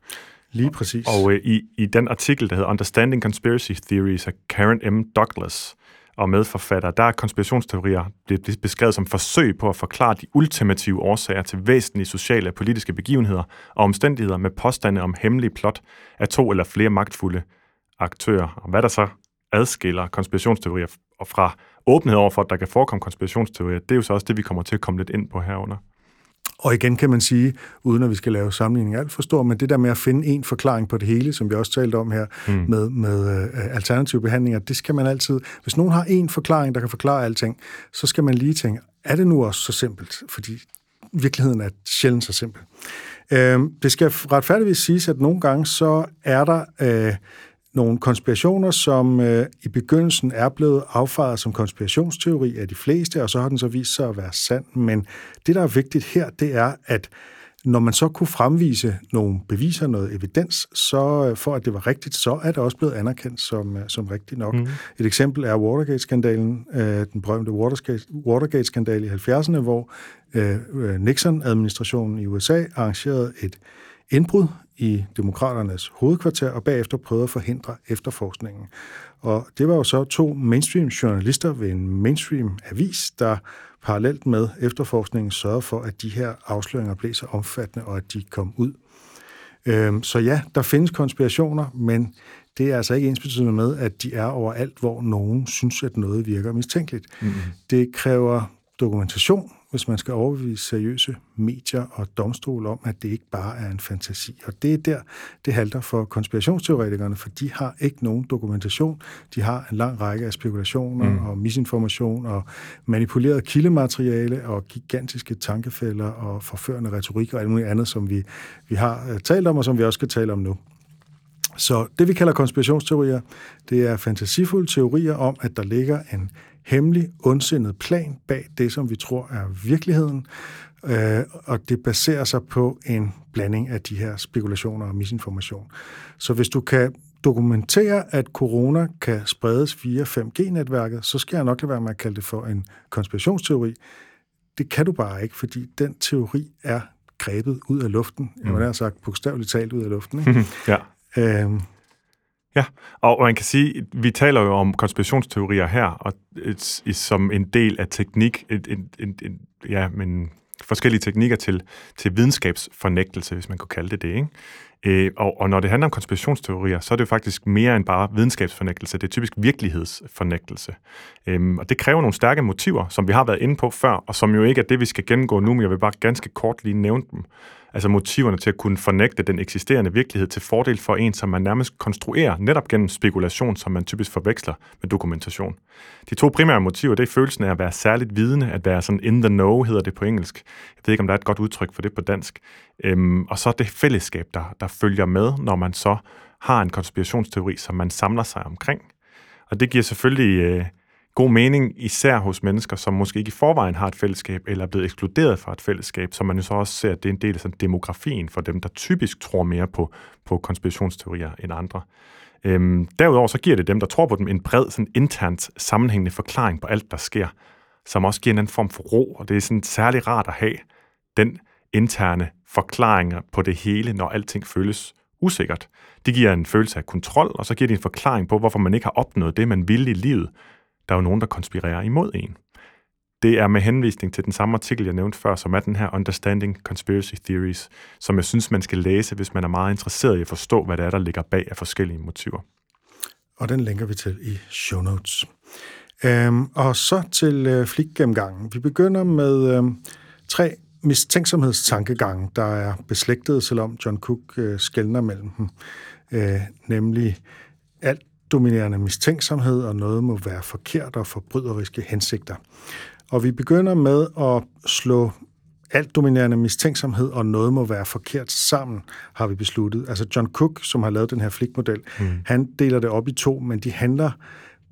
Speaker 2: Lige præcis.
Speaker 3: Og øh, i, i den artikel, der hedder Understanding Conspiracy Theories af Karen M. Douglas, og medforfatter, der er konspirationsteorier blevet beskrevet som forsøg på at forklare de ultimative årsager til væsentlige sociale og politiske begivenheder og omstændigheder med påstande om hemmelige plot af to eller flere magtfulde aktører. Og hvad der så adskiller konspirationsteorier fra åbenhed over for, at der kan forekomme konspirationsteorier, det er jo så også det, vi kommer til at komme lidt ind på herunder.
Speaker 2: Og igen kan man sige, uden at vi skal lave sammenligning alt for stor, men det der med at finde en forklaring på det hele, som vi også talte om her, mm. med, med uh, alternative behandlinger, det skal man altid... Hvis nogen har en forklaring, der kan forklare alting, så skal man lige tænke, er det nu også så simpelt? Fordi virkeligheden er sjældent så simpel. Uh, det skal retfærdigvis siges, at nogle gange så er der... Uh, nogle konspirationer, som øh, i begyndelsen er blevet affejet som konspirationsteori af de fleste, og så har den så vist sig at være sand. Men det, der er vigtigt her, det er, at når man så kunne fremvise nogle beviser, noget evidens, så øh, for at det var rigtigt, så er det også blevet anerkendt som, øh, som rigtigt nok. Mm. Et eksempel er Watergate-skandalen, øh, den berømte Watergate-skandal i 70'erne, hvor Nixon-administrationen i USA arrangerede et indbrud i demokraternes hovedkvarter og bagefter prøvede at forhindre efterforskningen. Og det var jo så to mainstream journalister ved en mainstream avis, der parallelt med efterforskningen sørgede for, at de her afsløringer blev så omfattende, og at de kom ud. Øhm, så ja, der findes konspirationer, men det er altså ikke ensbetydende med, at de er overalt, hvor nogen synes, at noget virker mistænkeligt. Mm-hmm. Det kræver dokumentation, hvis man skal overbevise seriøse medier og domstole om, at det ikke bare er en fantasi. Og det er der, det halter for konspirationsteoretikerne, for de har ikke nogen dokumentation. De har en lang række af spekulationer mm. og misinformation og manipuleret kildemateriale og gigantiske tankefælder og forførende retorik og alt muligt andet, som vi, vi har øh, talt om, og som vi også skal tale om nu. Så det, vi kalder konspirationsteorier, det er fantasifulde teorier om, at der ligger en hemmelig, ondsindet plan bag det, som vi tror er virkeligheden, øh, og det baserer sig på en blanding af de her spekulationer og misinformation. Så hvis du kan dokumentere, at corona kan spredes via 5G-netværket, så skal jeg nok lade være med at kalde det for en konspirationsteori. Det kan du bare ikke, fordi den teori er grebet ud af luften. Mm. Jeg har sagt bogstaveligt talt ud af luften. Ikke? <laughs>
Speaker 3: ja. Øhm, Ja, og man kan sige, vi taler jo om konspirationsteorier her, og et, et, som en del af teknik, et, et, et, et, ja, men forskellige teknikker til, til videnskabsfornægtelse, hvis man kunne kalde det det. Ikke? Øh, og, og når det handler om konspirationsteorier, så er det jo faktisk mere end bare videnskabsfornægtelse. Det er typisk virkelighedsfornægtelse. Øhm, og det kræver nogle stærke motiver, som vi har været inde på før, og som jo ikke er det, vi skal gennemgå nu, men jeg vil bare ganske kort lige nævne dem altså motiverne til at kunne fornægte den eksisterende virkelighed til fordel for en, som man nærmest konstruerer netop gennem spekulation, som man typisk forveksler med dokumentation. De to primære motiver, det er følelsen af at være særligt vidende, at være sådan in the know, hedder det på engelsk. Jeg ved ikke, om der er et godt udtryk for det på dansk. Øhm, og så det fællesskab, der, der følger med, når man så har en konspirationsteori, som man samler sig omkring. Og det giver selvfølgelig øh, god mening, især hos mennesker, som måske ikke i forvejen har et fællesskab, eller er blevet ekskluderet fra et fællesskab, så man jo så også ser, at det er en del af sådan demografien for dem, der typisk tror mere på, på konspirationsteorier end andre. Øhm, derudover så giver det dem, der tror på dem, en bred, sådan internt sammenhængende forklaring på alt, der sker, som også giver en anden form for ro, og det er sådan særlig rart at have den interne forklaring på det hele, når alting føles usikkert. Det giver en følelse af kontrol, og så giver det en forklaring på, hvorfor man ikke har opnået det, man ville i livet, der er jo nogen, der konspirerer imod en. Det er med henvisning til den samme artikel, jeg nævnte før, som er den her Understanding Conspiracy Theories, som jeg synes, man skal læse, hvis man er meget interesseret i at forstå, hvad det er, der ligger bag af forskellige motiver.
Speaker 2: Og den linker vi til i show notes. Øhm, og så til øh, flikgennemgangen. Vi begynder med øh, tre mistænksomhedstankegange, der er beslægtede, selvom John Cook øh, skældner mellem dem. Øh, nemlig alt dominerende mistænksomhed, og noget må være forkert og forbryderiske hensigter. Og vi begynder med at slå alt dominerende mistænksomhed og noget må være forkert sammen, har vi besluttet. Altså John Cook, som har lavet den her flikmodel, mm. han deler det op i to, men de handler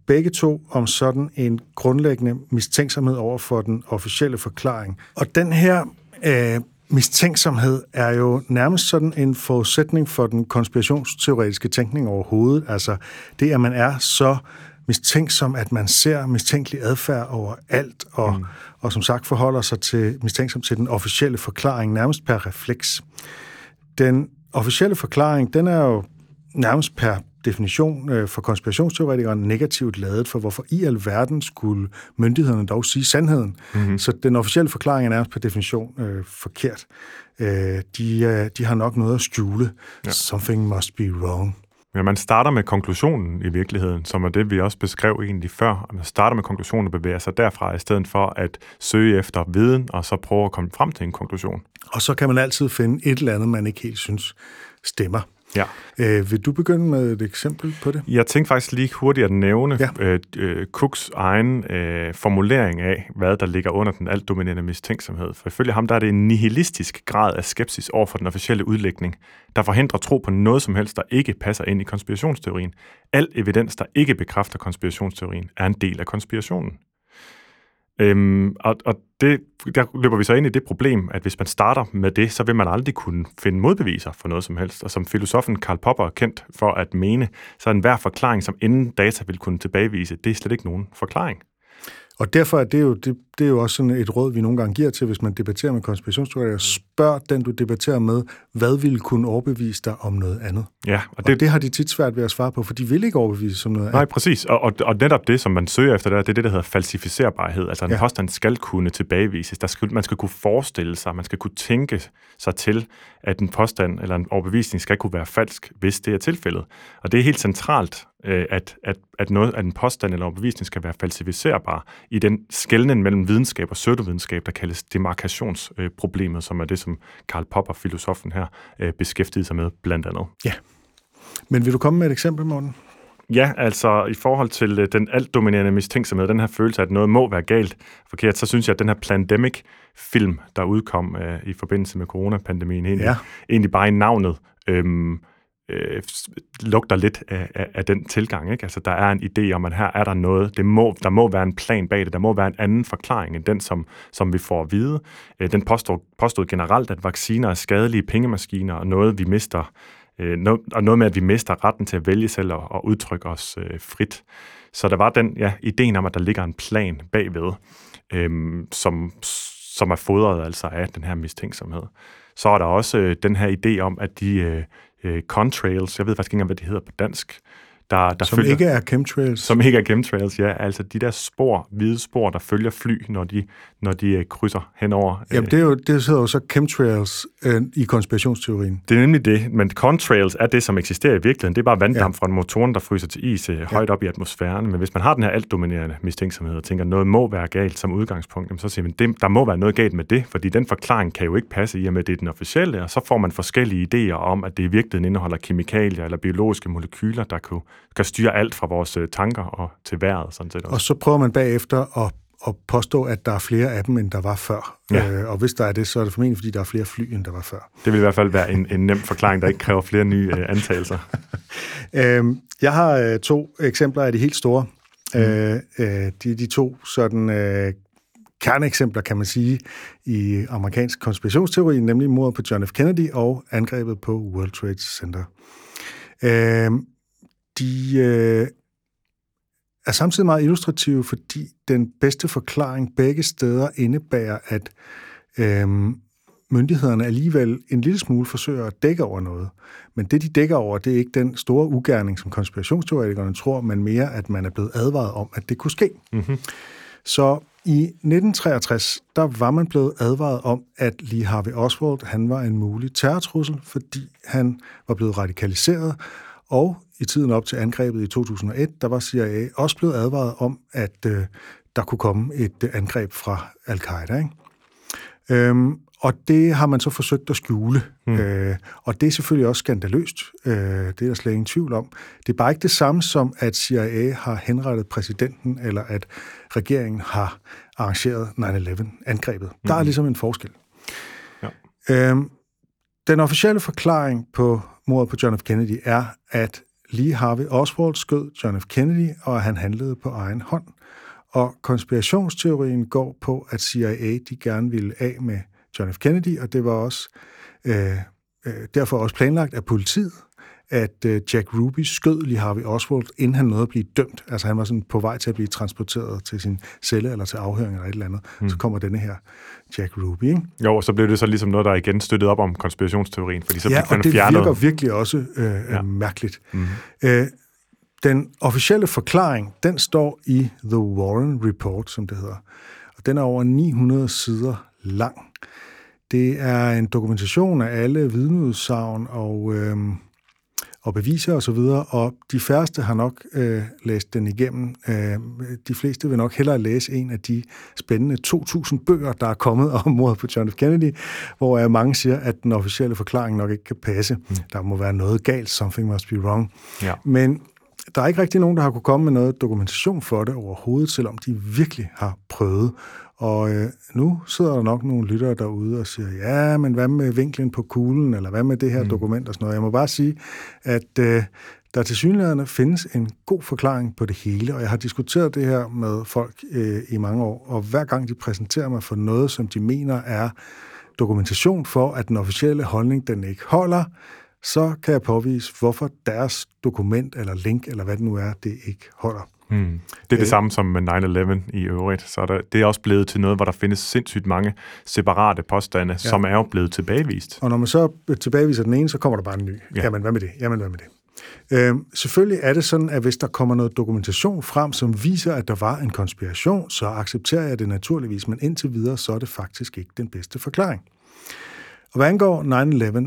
Speaker 2: begge to om sådan en grundlæggende mistænksomhed over for den officielle forklaring. Og den her øh, mistænksomhed er jo nærmest sådan en forudsætning for den konspirationsteoretiske tænkning overhovedet. Altså det, at man er så mistænksom, at man ser mistænkelig adfærd over alt, og, mm. og som sagt forholder sig til mistænksom til den officielle forklaring, nærmest per refleks. Den officielle forklaring, den er jo nærmest per definition øh, for konspirationsteoretikere negativt lavet, for hvorfor i alverden skulle myndighederne dog sige sandheden. Mm-hmm. Så den officielle forklaring er nærmest per definition øh, forkert. Øh, de, øh, de har nok noget at skjule. Ja. Something must be wrong.
Speaker 3: Ja, man starter med konklusionen i virkeligheden, som er det, vi også beskrev egentlig før. Man starter med konklusionen og bevæger sig derfra, i stedet for at søge efter viden, og så prøve at komme frem til en konklusion.
Speaker 2: Og så kan man altid finde et eller andet, man ikke helt synes stemmer.
Speaker 3: Ja.
Speaker 2: Øh, vil du begynde med et eksempel på det?
Speaker 3: Jeg tænkte faktisk lige hurtigt at nævne ja. øh, øh, Cooks egen øh, formulering af, hvad der ligger under den alt dominerende mistænksomhed. For ifølge ham der er det en nihilistisk grad af skepsis over for den officielle udlægning, der forhindrer tro på noget som helst, der ikke passer ind i konspirationsteorien. Al evidens, der ikke bekræfter konspirationsteorien, er en del af konspirationen. Øhm, og og det, der løber vi så ind i det problem, at hvis man starter med det, så vil man aldrig kunne finde modbeviser for noget som helst. Og som filosofen Karl Popper er kendt for at mene, så er enhver forklaring, som inden data vil kunne tilbagevise, det er slet ikke nogen forklaring.
Speaker 2: Og derfor er det jo, det, det er jo også sådan et råd, vi nogle gange giver til, hvis man debatterer med konspirationsteorier. Spørg den, du debatterer med, hvad vil kunne overbevise dig om noget andet?
Speaker 3: Ja,
Speaker 2: og det, og det har de tit svært ved at svare på, for de vil ikke overbevise som noget
Speaker 3: Nej, andet. præcis. Og, og, og netop det, som man søger efter, det er det, der hedder falsificerbarhed. Altså en ja. påstand skal kunne tilbagevises. Der skal, man skal kunne forestille sig, man skal kunne tænke sig til, at en påstand eller en overbevisning skal kunne være falsk, hvis det er tilfældet. Og det er helt centralt, øh, at, at, at, noget, at en påstand eller overbevisning skal være falsificerbar i den skældning mellem videnskab og pseudovidenskab, der kaldes demarkationsproblemet, som er det, som Karl Popper, filosofen her, øh, beskæftigede sig med blandt andet.
Speaker 2: Ja. Men vil du komme med et eksempel, Morten?
Speaker 3: Ja, altså i forhold til øh, den altdominerende mistænksomhed, den her følelse af, at noget må være galt forkert, så synes jeg, at den her Plandemic-film, der udkom øh, i forbindelse med coronapandemien, egentlig, ja. egentlig bare i navnet, øhm, øh, lugter lidt af, af, af den tilgang. Ikke? Altså, der er en idé om, at her er der noget, det må, der må være en plan bag det, der må være en anden forklaring end den, som, som vi får at vide. Øh, den påstod, påstod generelt, at vacciner er skadelige pengemaskiner, og noget, vi mister, øh, no, og noget med, at vi mister retten til at vælge selv og, og udtrykke os øh, frit. Så der var den ja, ideen om, at der ligger en plan bagved, øh, som, som er fodret altså af den her mistænksomhed. Så er der også øh, den her idé om, at de... Øh, øh, contrails, jeg ved faktisk ikke engang, hvad det hedder på dansk, der, der
Speaker 2: Som
Speaker 3: følger,
Speaker 2: ikke er chemtrails.
Speaker 3: som ikke er chemtrails, ja. Altså de der spor, hvide spor, der følger fly, når de, når de øh, krydser henover.
Speaker 2: Jamen,
Speaker 3: øh,
Speaker 2: det, er jo, det hedder jo så chemtrails øh, i konspirationsteorien.
Speaker 3: Det er nemlig det, men contrails er det, som eksisterer i virkeligheden. Det er bare vanddamp
Speaker 2: Ja.
Speaker 3: fra motoren, der fryser til is øh, højt op i atmosfæren. Men hvis man har den her altdominerende mistænksomhed og tænker, at noget må være galt som udgangspunkt, jamen så siger man, det, der må være noget galt med det, fordi den forklaring kan jo ikke passe i og med, at det er den officielle, og så får man forskellige idéer om, at det i virkeligheden indeholder kemikalier eller biologiske molekyler, der kan, kan styre alt fra vores øh, tanker og til vejret. Sådan set også.
Speaker 2: Og så prøver man bagefter at, at påstå, at der er flere af dem, end der var før.
Speaker 3: Ja.
Speaker 2: Øh, og hvis der er det, så er det formentlig, fordi der er flere fly, end der var før.
Speaker 3: Det vil i hvert fald være en, en nem forklaring, der ikke kræver flere nye øh, antagelser. <laughs>
Speaker 2: Øhm, jeg har øh, to eksempler af de helt store. Mm. Øh, øh, de, de to sådan øh, kerneeksempler, kan man sige, i amerikansk konspirationsteori, nemlig mordet på John F. Kennedy og angrebet på World Trade Center. Øh, de øh, er samtidig meget illustrative, fordi den bedste forklaring begge steder indebærer, at øh, myndighederne alligevel en lille smule forsøger at dække over noget. Men det, de dækker over, det er ikke den store ugerning, som konspirationsteoretikerne tror, men mere, at man er blevet advaret om, at det kunne ske.
Speaker 3: Mm-hmm.
Speaker 2: Så i 1963, der var man blevet advaret om, at Lee Harvey Oswald, han var en mulig terrortrussel, fordi han var blevet radikaliseret, og i tiden op til angrebet i 2001, der var CIA også blevet advaret om, at øh, der kunne komme et øh, angreb fra al-Qaida. Ikke? Øhm, og det har man så forsøgt at skjule. Mm. Øh, og det er selvfølgelig også skandaløst. Øh, det er der slet ingen tvivl om. Det er bare ikke det samme som, at CIA har henrettet præsidenten, eller at regeringen har arrangeret 9-11-angrebet. Mm. Der er ligesom en forskel.
Speaker 3: Ja.
Speaker 2: Øhm, den officielle forklaring på mordet på John F. Kennedy er, at Lee Harvey Oswald skød John F. Kennedy, og at han handlede på egen hånd. Og konspirationsteorien går på, at CIA de gerne ville af med John F. Kennedy, og det var også øh, øh derfor også planlagt af politiet, at øh, Jack Ruby skød Lee Harvey Oswald, inden han nåede at blive dømt. Altså han var sådan på vej til at blive transporteret til sin celle eller til afhøring eller et eller andet. Mm. Så kommer denne her Jack Ruby, ikke?
Speaker 3: Jo, og så blev det så ligesom noget, der igen støttede op om konspirationsteorien, fordi så
Speaker 2: ja,
Speaker 3: man
Speaker 2: og det
Speaker 3: fjernet...
Speaker 2: virker virkelig også øh,
Speaker 3: Ja.
Speaker 2: ja. mærkeligt.
Speaker 3: Mhm.
Speaker 2: Øh, den officielle forklaring, den står i The Warren Report, som det hedder. Og den er over 900 sider lang. Det er en dokumentation af alle vidneudsagn og, øh, og beviser osv., og, og de færreste har nok øh, læst den igennem. Øh, de fleste vil nok hellere læse en af de spændende 2.000 bøger, der er kommet om mordet på John F. Kennedy, hvor øh, mange siger, at den officielle forklaring nok ikke kan passe. Mm. Der må være noget galt, something must be wrong.
Speaker 3: Ja.
Speaker 2: Men der er ikke rigtig nogen, der har kunne komme med noget dokumentation for det overhovedet, selvom de virkelig har prøvet. Og øh, nu sidder der nok nogle lyttere derude og siger, ja, men hvad med vinklen på kuglen, eller hvad med det her mm. dokument og sådan noget. Jeg må bare sige, at øh, der til synligheden findes en god forklaring på det hele, og jeg har diskuteret det her med folk øh, i mange år, og hver gang de præsenterer mig for noget, som de mener er dokumentation for, at den officielle holdning, den ikke holder, så kan jeg påvise, hvorfor deres dokument eller link, eller hvad det nu er, det ikke holder.
Speaker 3: Hmm. Det er det
Speaker 2: Øh.
Speaker 3: samme som med 9-11 i øvrigt. Så er der, det er også blevet til noget, hvor der findes sindssygt mange separate påstande, ja. som er jo blevet tilbagevist.
Speaker 2: Og når man så tilbageviser den ene, så kommer der bare en ny.
Speaker 3: Ja.
Speaker 2: Ja. Jamen, hvad med det? Jamen, hvad med det? Øhm, selvfølgelig er det sådan, at hvis der kommer noget dokumentation frem, som viser, at der var en konspiration, så accepterer jeg det naturligvis, men indtil videre, så er det faktisk ikke den bedste forklaring. Og hvad angår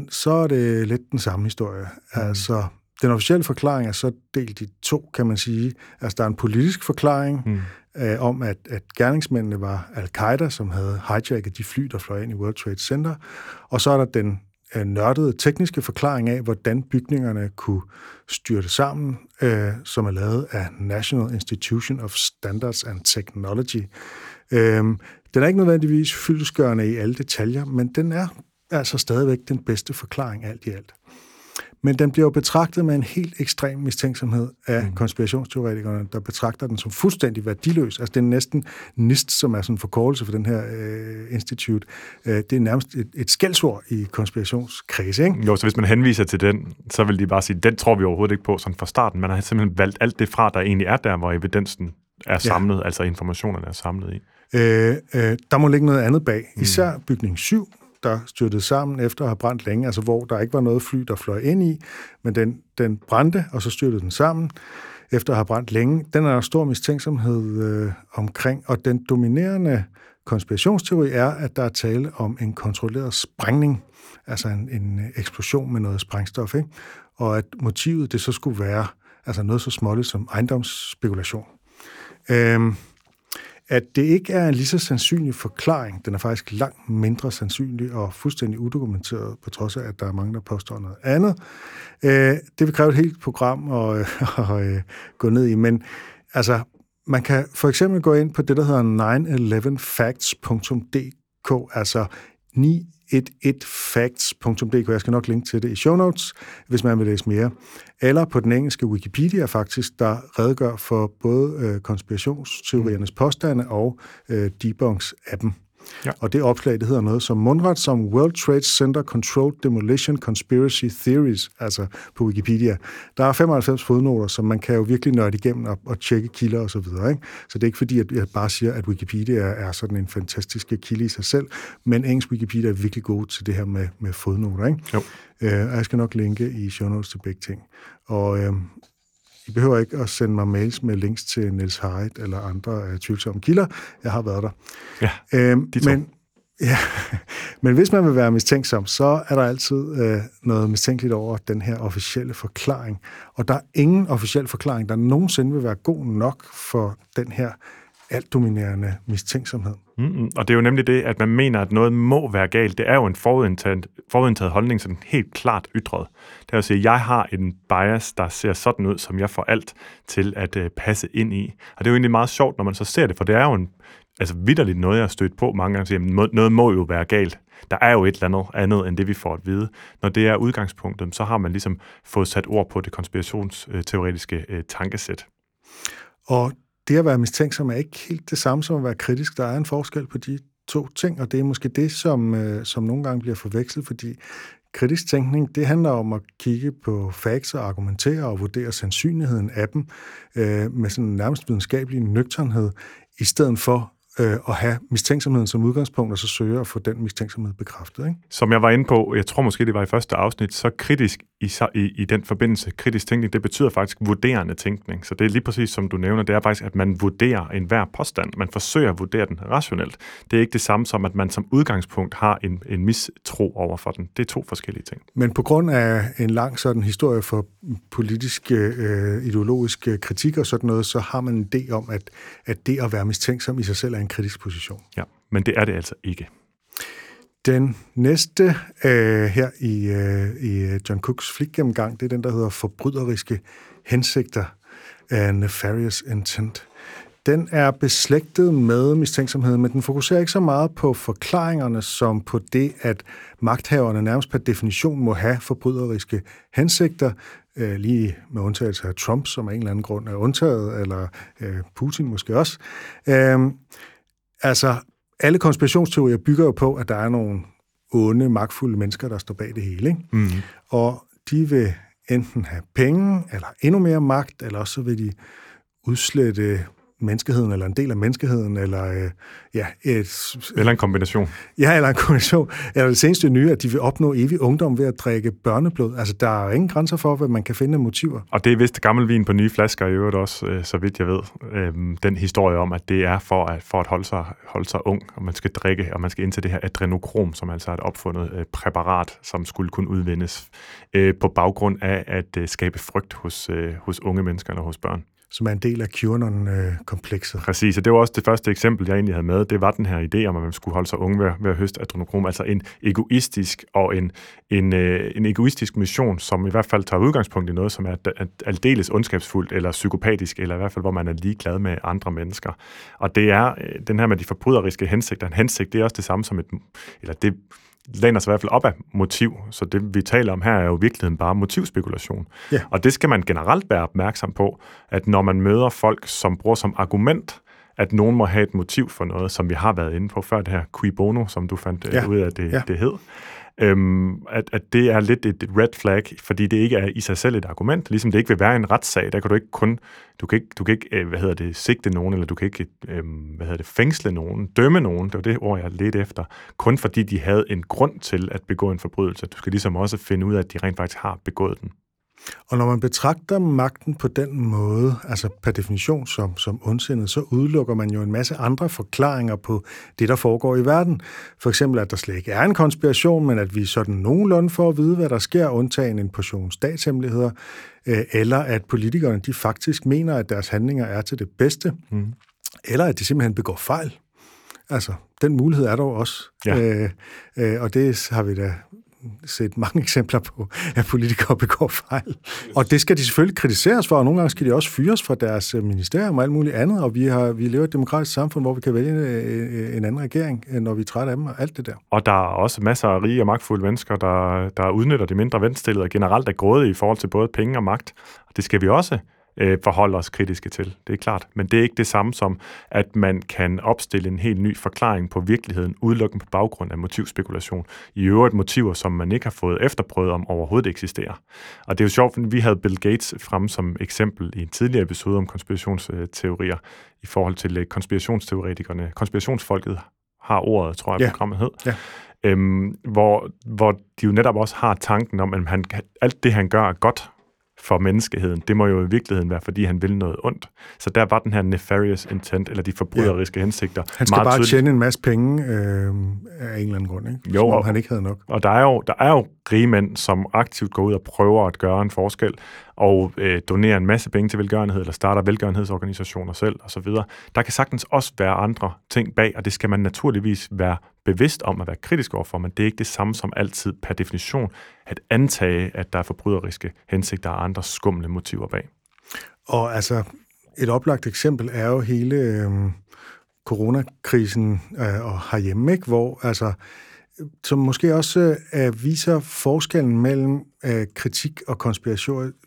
Speaker 2: 9-11, så er det lidt den samme historie. Mm. Altså, den officielle forklaring er så delt i to, kan man sige. Altså, der er en politisk forklaring mm. øh, om, at, at gerningsmændene var al-Qaida, som havde hijacket de fly, der fløj ind i World Trade Center. Og så er der den øh, nørdede tekniske forklaring af, hvordan bygningerne kunne styrte sammen, øh, som er lavet af National Institution of Standards and Technology. Øh, den er ikke nødvendigvis fyldesgørende i alle detaljer, men den er altså stadigvæk den bedste forklaring alt i alt. Men den bliver jo betragtet med en helt ekstrem mistænksomhed af mm. konspirationsteoretikerne, der betragter den som fuldstændig værdiløs. Altså det er næsten NIST, som er sådan en forkortelse for den her øh, institut. Øh, det er nærmest et, et skældsord i konspirationskredse, ikke?
Speaker 3: Jo, så hvis man henviser til den, så vil de bare sige, den tror vi overhovedet ikke på sådan fra starten. Man har simpelthen valgt alt det fra, der egentlig er der, hvor evidensen er samlet, ja. altså informationerne er samlet i.
Speaker 2: Øh, øh, der må ligge noget andet bag. Især bygning 7, der styrtede sammen efter at have brændt længe, altså hvor der ikke var noget fly, der fløj ind i, men den, den brændte, og så styrtede den sammen efter at have brændt længe. Den er der stor mistænksomhed øh, omkring, og den dominerende konspirationsteori er, at der er tale om en kontrolleret sprængning, altså en, en eksplosion med noget sprængstof, ikke? og at motivet det så skulle være altså noget så småligt som ejendomsspekulation. Øhm, at det ikke er en lige så sandsynlig forklaring, den er faktisk langt mindre sandsynlig og fuldstændig udokumenteret, på trods af, at der er mange, der påstår noget andet. Øh, det vil kræve et helt program at, <laughs> at, at øh, gå ned i, men altså, man kan for eksempel gå ind på det, der hedder 911facts.dk, altså 9 11facts.dk. Jeg skal nok linke til det i show notes, hvis man vil læse mere. Eller på den engelske Wikipedia faktisk, der redegør for både øh, konspirationsteoriernes påstande og øh, debunks-appen. Ja. Og det opslag, det hedder noget som mundret som World Trade Center Controlled Demolition Conspiracy Theories, altså på Wikipedia. Der er 95 fodnoter, som man kan jo virkelig nørde igennem og, og tjekke kilder osv. Så, videre, ikke? så det er ikke fordi, at jeg bare siger, at Wikipedia er sådan en fantastisk kilde i sig selv, men engelsk Wikipedia er virkelig god til det her med, med fodnoter. Ikke? Jo. Øh, jeg skal nok linke i show notes til begge ting. Og øh, i behøver ikke at sende mig mails med links til Niels Heidt eller andre uh, tvivlsomme kilder. Jeg har været der.
Speaker 3: Ja, øhm, de to.
Speaker 2: Men, <laughs> ja, men hvis man vil være mistænksom, så er der altid uh, noget mistænkeligt over den her officielle forklaring. Og der er ingen officiel forklaring, der nogensinde vil være god nok for den her alt dominerende mistænksomhed.
Speaker 3: Mm-hmm. Og det er jo nemlig det, at man mener, at noget må være galt. Det er jo en forudindtaget, forudindtaget holdning, som helt klart ytret. Det er at sige, at jeg har en bias, der ser sådan ud, som jeg får alt til at uh, passe ind i. Og det er jo egentlig meget sjovt, når man så ser det, for det er jo en, altså vidderligt noget, jeg har stødt på mange gange. Siger, noget må jo være galt. Der er jo et eller andet andet, end det vi får at vide. Når det er udgangspunktet, så har man ligesom fået sat ord på det konspirationsteoretiske uh, tankesæt.
Speaker 2: Og det at være mistænksom er ikke helt det samme som at være kritisk. Der er en forskel på de to ting, og det er måske det, som, øh, som nogle gange bliver forvekslet, fordi kritisk tænkning, det handler om at kigge på facts og argumentere og vurdere sandsynligheden af dem øh, med sådan en nærmest videnskabelig nøgternhed, i stedet for øh, at have mistænksomheden som udgangspunkt, og så søge at få den mistænksomhed bekræftet. Ikke?
Speaker 3: Som jeg var inde på, jeg tror måske, det var i første afsnit, så kritisk i, i, i den forbindelse, kritisk tænkning, det betyder faktisk vurderende tænkning. Så det er lige præcis som du nævner, det er faktisk, at man vurderer enhver påstand. Man forsøger at vurdere den rationelt. Det er ikke det samme som, at man som udgangspunkt har en, en mistro over for den. Det er to forskellige ting.
Speaker 2: Men på grund af en lang sådan historie for politisk, øh, ideologisk kritik og sådan noget, så har man en idé om, at, at det at være mistænksom i sig selv er en kritisk position.
Speaker 3: Ja, men det er det altså ikke.
Speaker 2: Den næste øh, her i, øh, i øh, John Cooks flikgennemgang, det er den, der hedder forbryderiske hensigter af nefarious intent. Den er beslægtet med mistænksomhed, men den fokuserer ikke så meget på forklaringerne, som på det, at magthaverne nærmest per definition må have forbryderiske hensigter, øh, lige med undtagelse af Trump, som af en eller anden grund er undtaget, eller øh, Putin måske også. Øh, altså, alle konspirationsteorier bygger jo på, at der er nogle onde, magtfulde mennesker, der står bag det hele. Ikke? Mm. Og de vil enten have penge, eller endnu mere magt, eller også så vil de udslette menneskeheden, eller en del af menneskeheden, eller øh, ja... Et,
Speaker 3: eller en kombination.
Speaker 2: Ja, eller en kombination. Eller det seneste nye, at de vil opnå evig ungdom ved at drikke børneblod. Altså, der er ingen grænser for, hvad man kan finde af motiver.
Speaker 3: Og det er vist gammel vin på nye flasker i øvrigt også, øh, så vidt jeg ved. Øh, den historie om, at det er for at, for at holde, sig, holde sig ung, og man skal drikke, og man skal ind til det her adrenokrom, som altså er et opfundet øh, præparat, som skulle kunne udvindes øh, på baggrund af at øh, skabe frygt hos, øh, hos unge mennesker eller hos børn
Speaker 2: som er en del af QAnon-komplekset.
Speaker 3: Præcis, og det var også det første eksempel, jeg egentlig havde med. Det var den her idé om, at man skulle holde sig unge ved, ved at høste adrenokrom. Altså en egoistisk og en, en, øh, en egoistisk mission, som i hvert fald tager udgangspunkt i noget, som er aldeles ondskabsfuldt eller psykopatisk, eller i hvert fald, hvor man er ligeglad med andre mennesker. Og det er øh, den her med de forbryderiske hensigter. En hensigt, det er også det samme som et... Eller det læner sig i hvert fald op af motiv, så det vi taler om her er jo i virkeligheden bare motivspekulation. Ja. Og det skal man generelt være opmærksom på, at når man møder folk, som bruger som argument, at nogen må have et motiv for noget, som vi har været inde på før, det her qui bono, som du fandt øh, ja. ud af, det, ja. det hed, øhm, at, at det er lidt et red flag, fordi det ikke er i sig selv et argument, ligesom det ikke vil være en retssag, der kan du ikke kun, du kan ikke, du kan ikke øh, hvad hedder det, sigte nogen, eller du kan ikke, øhm, hvad hedder det, fængsle nogen, dømme nogen, det var det ord, jeg ledte efter, kun fordi de havde en grund til at begå en forbrydelse. Du skal ligesom også finde ud af, at de rent faktisk har begået den.
Speaker 2: Og når man betragter magten på den måde, altså per definition som, som ondsindet, så udelukker man jo en masse andre forklaringer på det, der foregår i verden. For eksempel, at der slet ikke er en konspiration, men at vi sådan nogenlunde får at vide, hvad der sker, undtagen en portion statshemmeligheder, øh, eller at politikerne de faktisk mener, at deres handlinger er til det bedste, mm. eller at de simpelthen begår fejl. Altså, den mulighed er dog også. Ja. Øh, øh, og det har vi da set mange <laughs> eksempler på, at politikere begår fejl. Og det skal de selvfølgelig kritiseres for, og nogle gange skal de også fyres fra deres øh, ministerium og alt muligt andet, og vi, har, vi lever i et demokratisk samfund, hvor vi kan vælge øh, en anden regering, øh, når vi er trætte af dem og alt det der.
Speaker 3: Og der er også masser af rige og magtfulde mennesker, der, der udnytter de mindre venstillede og generelt er grådige i forhold til både penge og magt. Og det skal vi også øh, forholde os kritiske til. Det er klart. Men det er ikke det samme som, at man kan opstille en helt ny forklaring på virkeligheden, udelukkende på baggrund af motivspekulation. I øvrigt motiver, som man ikke har fået efterprøvet om overhovedet eksisterer. Og det er jo sjovt, vi havde Bill Gates frem som eksempel i en tidligere episode om konspirationsteorier i forhold til øh, konspirationsteoretikerne. Konspirationsfolket har ordet, tror jeg, ja. programmet hed. Ja. Øhm, hvor, hvor de jo netop også har tanken om, at han, alt det, han gør, er godt for menneskeheden. Det må jo i virkeligheden være, fordi han vil noget ondt. Så der var den her nefarious intent, eller de forbryderiske ja. hensigter.
Speaker 2: Han skal bare tydeligt. tjene en masse penge øh, af en eller anden grund, ikke?
Speaker 3: Jo,
Speaker 2: og, han ikke havde nok.
Speaker 3: Og der er, jo, der er jo rige mænd, som aktivt går ud og prøver at gøre en forskel, og øh, donerer en masse penge til velgørenhed, eller starter velgørenhedsorganisationer selv, osv. Der kan sagtens også være andre ting bag, og det skal man naturligvis være bevidst om at være kritisk overfor, men det er ikke det samme som altid per definition at antage, at der er forbryderiske hensigter og andre skumle motiver bag.
Speaker 2: Og altså, et oplagt eksempel er jo hele øh, coronakrisen øh, og herhjemme, ikke? hvor altså, som måske også øh, viser forskellen mellem øh, kritik og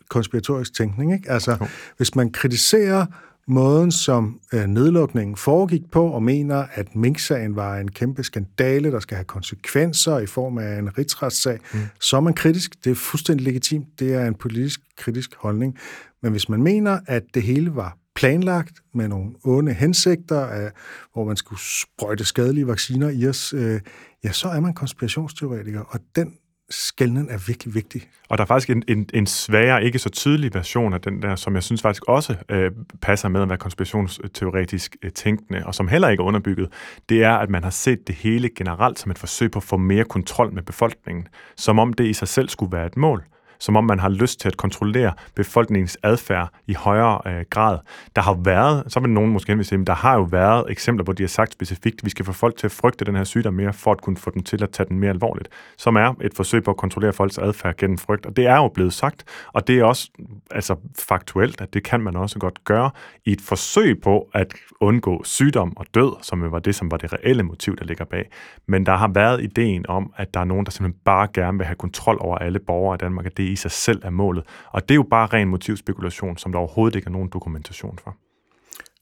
Speaker 2: konspiratorisk tænkning. Ikke? Altså, jo. hvis man kritiserer måden, som øh, nedlukningen foregik på, og mener, at Mink-sagen var en kæmpe skandale, der skal have konsekvenser i form af en rigsretssag, mm. så er man kritisk. Det er fuldstændig legitimt. Det er en politisk kritisk holdning. Men hvis man mener, at det hele var planlagt med nogle onde hensigter, hvor man skulle sprøjte skadelige vacciner i os, øh, ja, så er man konspirationsteoretiker, og den skældnen er virkelig vigtig.
Speaker 3: Og der er faktisk en, en, en sværere, ikke så tydelig version af den der, som jeg synes faktisk også øh, passer med at være konspirationsteoretisk øh, tænkende, og som heller ikke er underbygget, det er, at man har set det hele generelt som et forsøg på at få mere kontrol med befolkningen, som om det i sig selv skulle være et mål som om man har lyst til at kontrollere befolkningens adfærd i højere øh, grad. Der har været, så vil nogen måske sige, der har jo været eksempler, hvor de har sagt specifikt, at vi skal få folk til at frygte den her sygdom mere, for at kunne få dem til at tage den mere alvorligt, som er et forsøg på at kontrollere folks adfærd gennem frygt. Og det er jo blevet sagt, og det er også altså, faktuelt, at det kan man også godt gøre i et forsøg på at undgå sygdom og død, som jo var det, som var det reelle motiv, der ligger bag. Men der har været ideen om, at der er nogen, der simpelthen bare gerne vil have kontrol over alle borgere i Danmark, at det i sig selv er målet. Og det er jo bare ren motivspekulation, som der overhovedet ikke er nogen dokumentation for.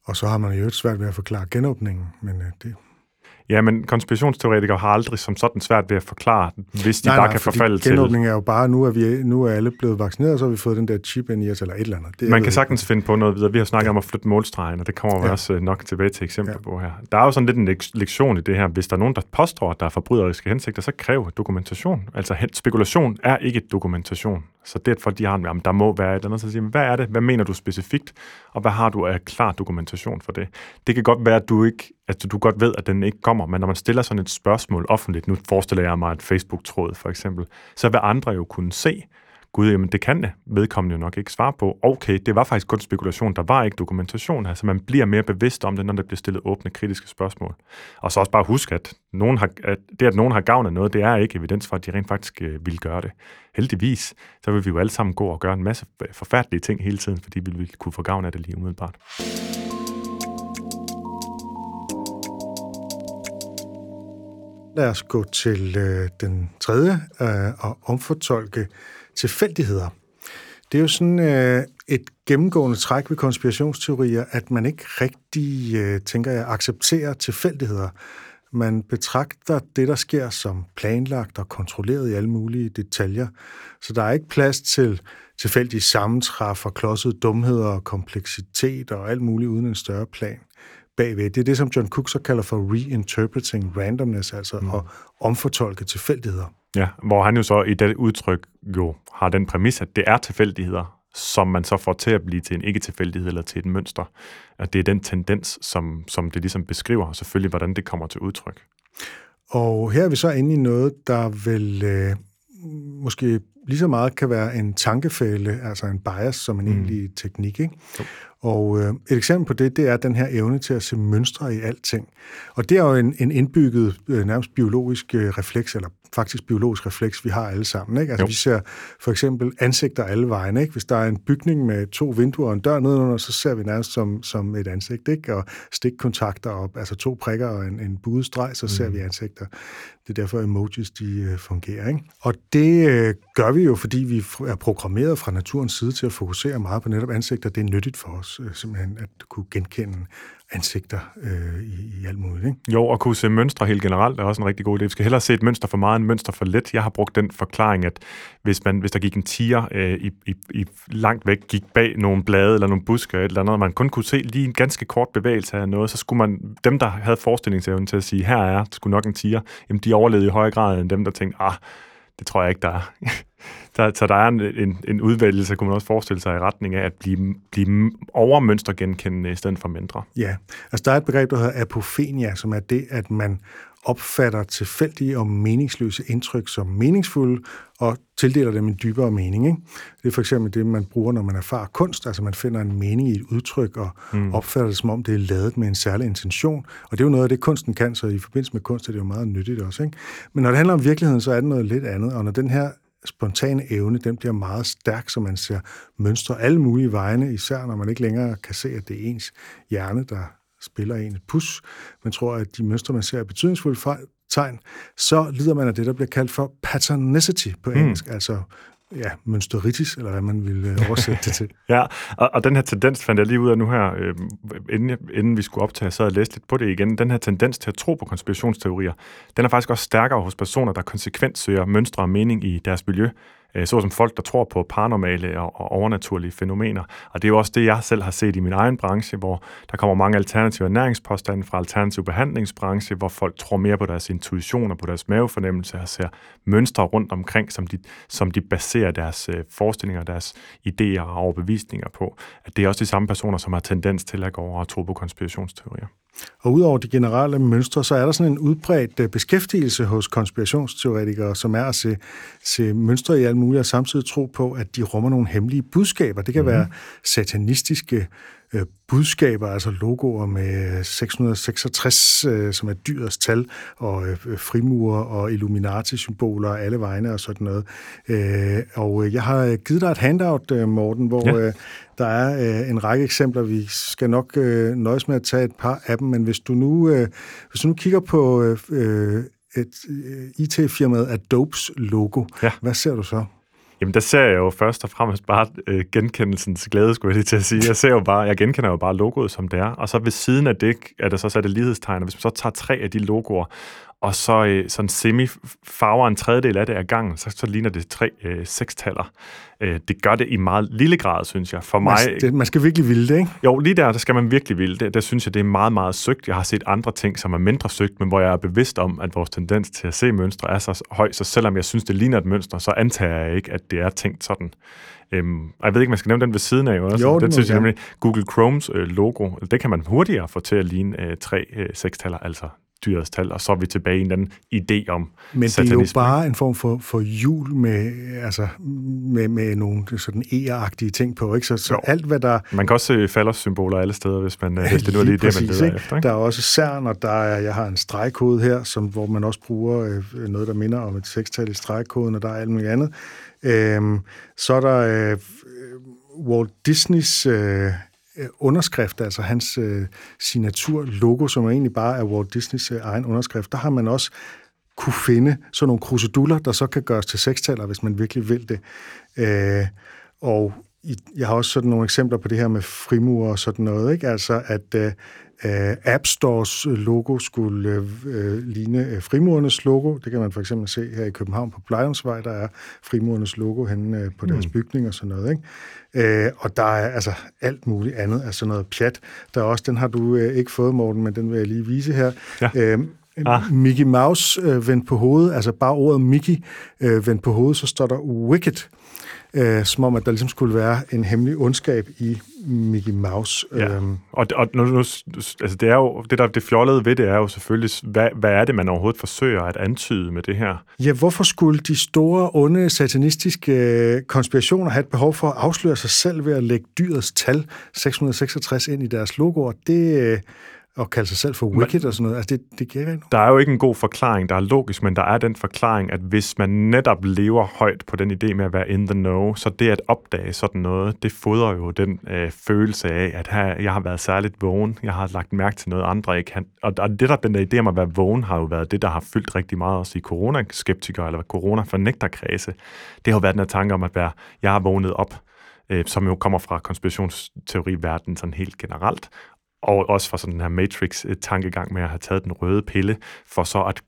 Speaker 2: Og så har man jo svært ved at forklare genåbningen, men øh, det,
Speaker 3: Ja, men konspirationsteoretikere har aldrig som sådan svært ved at forklare, hvis de nej, bare nej, kan forfalde
Speaker 2: til... genåbning er jo bare, nu er, vi, nu er alle blevet vaccineret, og så har vi fået den der chip ind i os, eller et eller andet.
Speaker 3: Det Man kan sagtens ikke. finde på noget videre. Vi har snakket ja. om at flytte målstregen, og det kommer vi ja. også øh, nok tilbage til eksempler ja. på her. Der er jo sådan lidt en lektion i det her. Hvis der er nogen, der påstår, at der er forbryderiske hensigter, så kræver dokumentation. Altså spekulation er ikke dokumentation. Så det, for de har en, der må være et andet, så siger hvad er det? Hvad mener du specifikt? Og hvad har du af klar dokumentation for det? Det kan godt være, at du ikke at du godt ved, at den ikke kommer, men når man stiller sådan et spørgsmål offentligt, nu forestiller jeg mig et Facebook-tråd for eksempel, så vil andre jo kunne se, gud, jamen det kan vedkommende jo nok ikke svare på. Okay, det var faktisk kun spekulation, der var ikke dokumentation Altså man bliver mere bevidst om det, når der bliver stillet åbne kritiske spørgsmål. Og så også bare huske, at, nogen har, at det, at nogen har gavn af noget, det er ikke evidens for, at de rent faktisk øh, vil gøre det. Heldigvis, så vil vi jo alle sammen gå og gøre en masse forfærdelige ting hele tiden, fordi vi vil kunne få gavn af det lige umiddelbart.
Speaker 2: Lad os gå til øh, den tredje øh, og omfortolke tilfældigheder. Det er jo sådan øh, et gennemgående træk ved konspirationsteorier, at man ikke rigtig, øh, tænker jeg, accepterer tilfældigheder. Man betragter det, der sker, som planlagt og kontrolleret i alle mulige detaljer. Så der er ikke plads til tilfældige sammentræf og klodsede dumheder og kompleksitet og alt muligt uden en større plan bagved. Det er det, som John Cook så kalder for reinterpreting randomness, altså mm. at omfortolke tilfældigheder.
Speaker 3: Ja, hvor han jo så i det udtryk jo har den præmis, at det er tilfældigheder, som man så får til at blive til en ikke-tilfældighed eller til et mønster. At det er den tendens, som, som det ligesom beskriver, og selvfølgelig hvordan det kommer til udtryk.
Speaker 2: Og her er vi så inde i noget, der vil øh, måske lige så meget kan være en tankefælde, altså en bias, som en mm. egentlig teknik. Ikke? Og øh, et eksempel på det, det er den her evne til at se mønstre i alting. Og det er jo en, en indbygget, øh, nærmest biologisk øh, refleks, eller faktisk biologisk refleks, vi har alle sammen. Ikke? Altså, jo. vi ser for eksempel ansigter alle vejen. Ikke? Hvis der er en bygning med to vinduer og en dør nedenunder, så ser vi nærmest som, som et ansigt. Ikke? Og stikkontakter op, altså to prikker og en, en buet streg, så mm. ser vi ansigter. Det er derfor emojis, de øh, fungerer. Ikke? Og det øh, gør vi jo, fordi vi er programmeret fra naturens side til at fokusere meget på netop ansigter. Det er nyttigt for os øh, simpelthen at kunne genkende ansigter øh, i, i alt muligt. Ikke?
Speaker 3: Jo, og kunne se mønstre helt generelt er også en rigtig god idé. Vi skal hellere se et mønster for meget end mønster for let. Jeg har brugt den forklaring, at hvis, man, hvis der gik en tiger øh, i, i, i langt væk, gik bag nogle blade eller nogle buske eller et eller andet, og man kun kunne se lige en ganske kort bevægelse af noget, så skulle man, dem, der havde forestillingsevnen til at sige, her er skulle nok en tiger, jamen de overlevede i højere grad end dem, der tænkte, ah, det tror jeg ikke, der er. <laughs> der, så der er en, en, en udvælgelse, kunne man også forestille sig, i retning af at blive, blive overmønstergenkendende i stedet for mindre.
Speaker 2: Ja, altså der er et begreb, der hedder apofenia, som er det, at man opfatter tilfældige og meningsløse indtryk som meningsfulde, og tildeler dem en dybere mening. Ikke? Det er for eksempel det, man bruger, når man erfarer kunst, altså man finder en mening i et udtryk, og mm. opfatter det som om, det er lavet med en særlig intention. Og det er jo noget af det, kunsten kan, så i forbindelse med kunst er det jo meget nyttigt også. Ikke? Men når det handler om virkeligheden, så er det noget lidt andet, og når den her spontane evne, den bliver meget stærk, så man ser mønstre alle mulige vegne, især når man ikke længere kan se, at det er ens hjerne, der spiller en et pus, men tror, at de mønstre, man ser, er betydningsfulde tegn, så lider man af det, der bliver kaldt for patternicity på hmm. engelsk, mm. altså ja, mønsteritis, eller hvad man vil øh, oversætte det til. <laughs>
Speaker 3: ja, og, og den her tendens fandt jeg lige ud af nu her, øh, inden, inden vi skulle optage, så jeg læst lidt på det igen. Den her tendens til at tro på konspirationsteorier, den er faktisk også stærkere hos personer, der konsekvent søger mønstre og mening i deres miljø, Øh, såsom folk, der tror på paranormale og, overnaturlige fænomener. Og det er jo også det, jeg selv har set i min egen branche, hvor der kommer mange alternative ernæringspåstande fra alternativ behandlingsbranche, hvor folk tror mere på deres intuition og på deres mavefornemmelse og ser mønstre rundt omkring, som de, som de baserer deres øh, forestillinger, deres idéer og overbevisninger på. At det er også de samme personer, som har tendens til at gå over og tro på konspirationsteorier.
Speaker 2: Og udover de generelle mønstre, så er der sådan en udbredt øh, beskæftigelse hos konspirationsteoretikere, som er at se, se mønstre i alt muligt, og samtidig tro på, at de rummer nogle hemmelige budskaber. Det kan mm. være satanistiske øh, budskaber, altså logoer med 666, øh, som er dyrets tal, og øh, frimurer og Illuminati-symboler alle vegne og sådan noget. Øh, og jeg har givet dig et handout, øh, Morten, hvor ja. øh, der er øh, en række eksempler. Vi skal nok øh, nøjes med at tage et par af dem, men hvis du nu, øh, hvis du nu kigger på øh, et øh, IT-firmaet Adobes logo, ja. hvad ser du så?
Speaker 3: Jamen, der ser jeg jo først og fremmest bare øh, genkendelsens glæde, skulle jeg lige til at sige. Jeg ser jo bare, jeg genkender jo bare logoet, som det er. Og så ved siden af det, er der så sat et lighedstegn. Og hvis man så tager tre af de logoer, og så øh, sådan semi farver en tredjedel af det af gangen, så, så ligner det tre øh, sekstaller. Øh, det gør det i meget lille grad, synes jeg. For mig,
Speaker 2: man, det, man skal virkelig ville det, ikke?
Speaker 3: Jo, lige der, der skal man virkelig ville det. Der synes jeg, det er meget, meget søgt. Jeg har set andre ting, som er mindre søgt, men hvor jeg er bevidst om, at vores tendens til at se mønstre er så høj, så selvom jeg synes, det ligner et mønster, så antager jeg ikke, at det er tænkt sådan. Øhm, og jeg ved ikke, man skal nævne den ved siden af. Også.
Speaker 2: Jo,
Speaker 3: den synes jeg nemlig, Google Chromes øh, logo, det kan man hurtigere få til at ligne øh, tre øh, sekstaller, altså dyrets tal, og så er vi tilbage i en anden idé om
Speaker 2: Men satanisme. det er jo bare en form for, for jul med, altså, med, med nogle sådan e ting på, ikke? Så, så alt, hvad der...
Speaker 3: Man kan også se faldersymboler alle steder, hvis, man, ja, hvis det nu er <laughs> lige præcis, det, man leder efter. Ikke?
Speaker 2: Der er også CERN, og der er, jeg har en stregkode her, som, hvor man også bruger øh, noget, der minder om et sekstal i stregkoden, og der er alt muligt andet. Øhm, så er der øh, Walt Disneys... Øh, Øh, Øh, underskrift, altså hans øh, signaturlogo, som er egentlig bare er Walt Disneys øh, egen underskrift, der har man også kunne finde sådan nogle kruseduller, der så kan gøres til sekstaller, hvis man virkelig vil det. Øh, og jeg har også sådan nogle eksempler på det her med frimurer og sådan noget, ikke? Altså, at, øh, øh, App Stores logo skulle øh, øh, ligne øh, frimurernes logo. Det kan man for eksempel se her i København på Plejonsvej, der er frimurernes logo henne øh, på deres mm. bygning og sådan noget. Ikke? Øh, og der er altså alt muligt andet, altså noget pjat. Der er også, den har du øh, ikke fået, Morten, men den vil jeg lige vise her. Ja. Øh, Ah. Mickey Mouse øh, vendt på hovedet, altså bare ordet Mickey øh, vendt på hovedet, så står der Wicked øh, som om, at der ligesom skulle være en hemmelig ondskab i Mickey Mouse.
Speaker 3: Ja. Øhm. Og, og nu, nu, altså det, er jo, det, der det fjollede ved det er jo selvfølgelig, hvad, hvad er det, man overhovedet forsøger at antyde med det her?
Speaker 2: Ja, hvorfor skulle de store, onde, satanistiske øh, konspirationer have et behov for at afsløre sig selv ved at lægge dyrets tal 666 ind i deres logoer? Det, og kalde sig selv for wicked men, og sådan noget. Altså, det, det giver ikke
Speaker 3: Der er jo ikke en god forklaring, der er logisk, men der er den forklaring, at hvis man netop lever højt på den idé med at være in the know, så det at opdage sådan noget, det fodrer jo den øh, følelse af, at her, jeg har været særligt vågen, jeg har lagt mærke til noget, andre ikke kan. Og, og det der, den der idé om at være vågen, har jo været det, der har fyldt rigtig meget også i coronaskeptikere, eller corona-fornægterkredse. Det har jo været den her tanke om at være, jeg har vågnet op, øh, som jo kommer fra konspirationsteori-verdenen sådan helt generelt, og også fra sådan den her Matrix-tankegang med at have taget den røde pille, for så at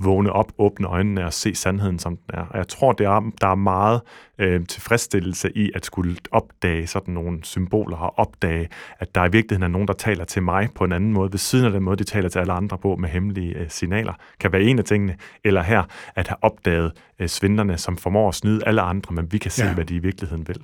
Speaker 3: vågne op, åbne øjnene og se sandheden, som den er. Og jeg tror, det er, der er meget øh, tilfredsstillelse i at skulle opdage sådan nogle symboler og opdage, at der i virkeligheden er nogen, der taler til mig på en anden måde, ved siden af den måde, de taler til alle andre på med hemmelige øh, signaler, kan være en af tingene. Eller her, at have opdaget øh, svindlerne, som formår at snyde alle andre, men vi kan se, ja. hvad de i virkeligheden vil.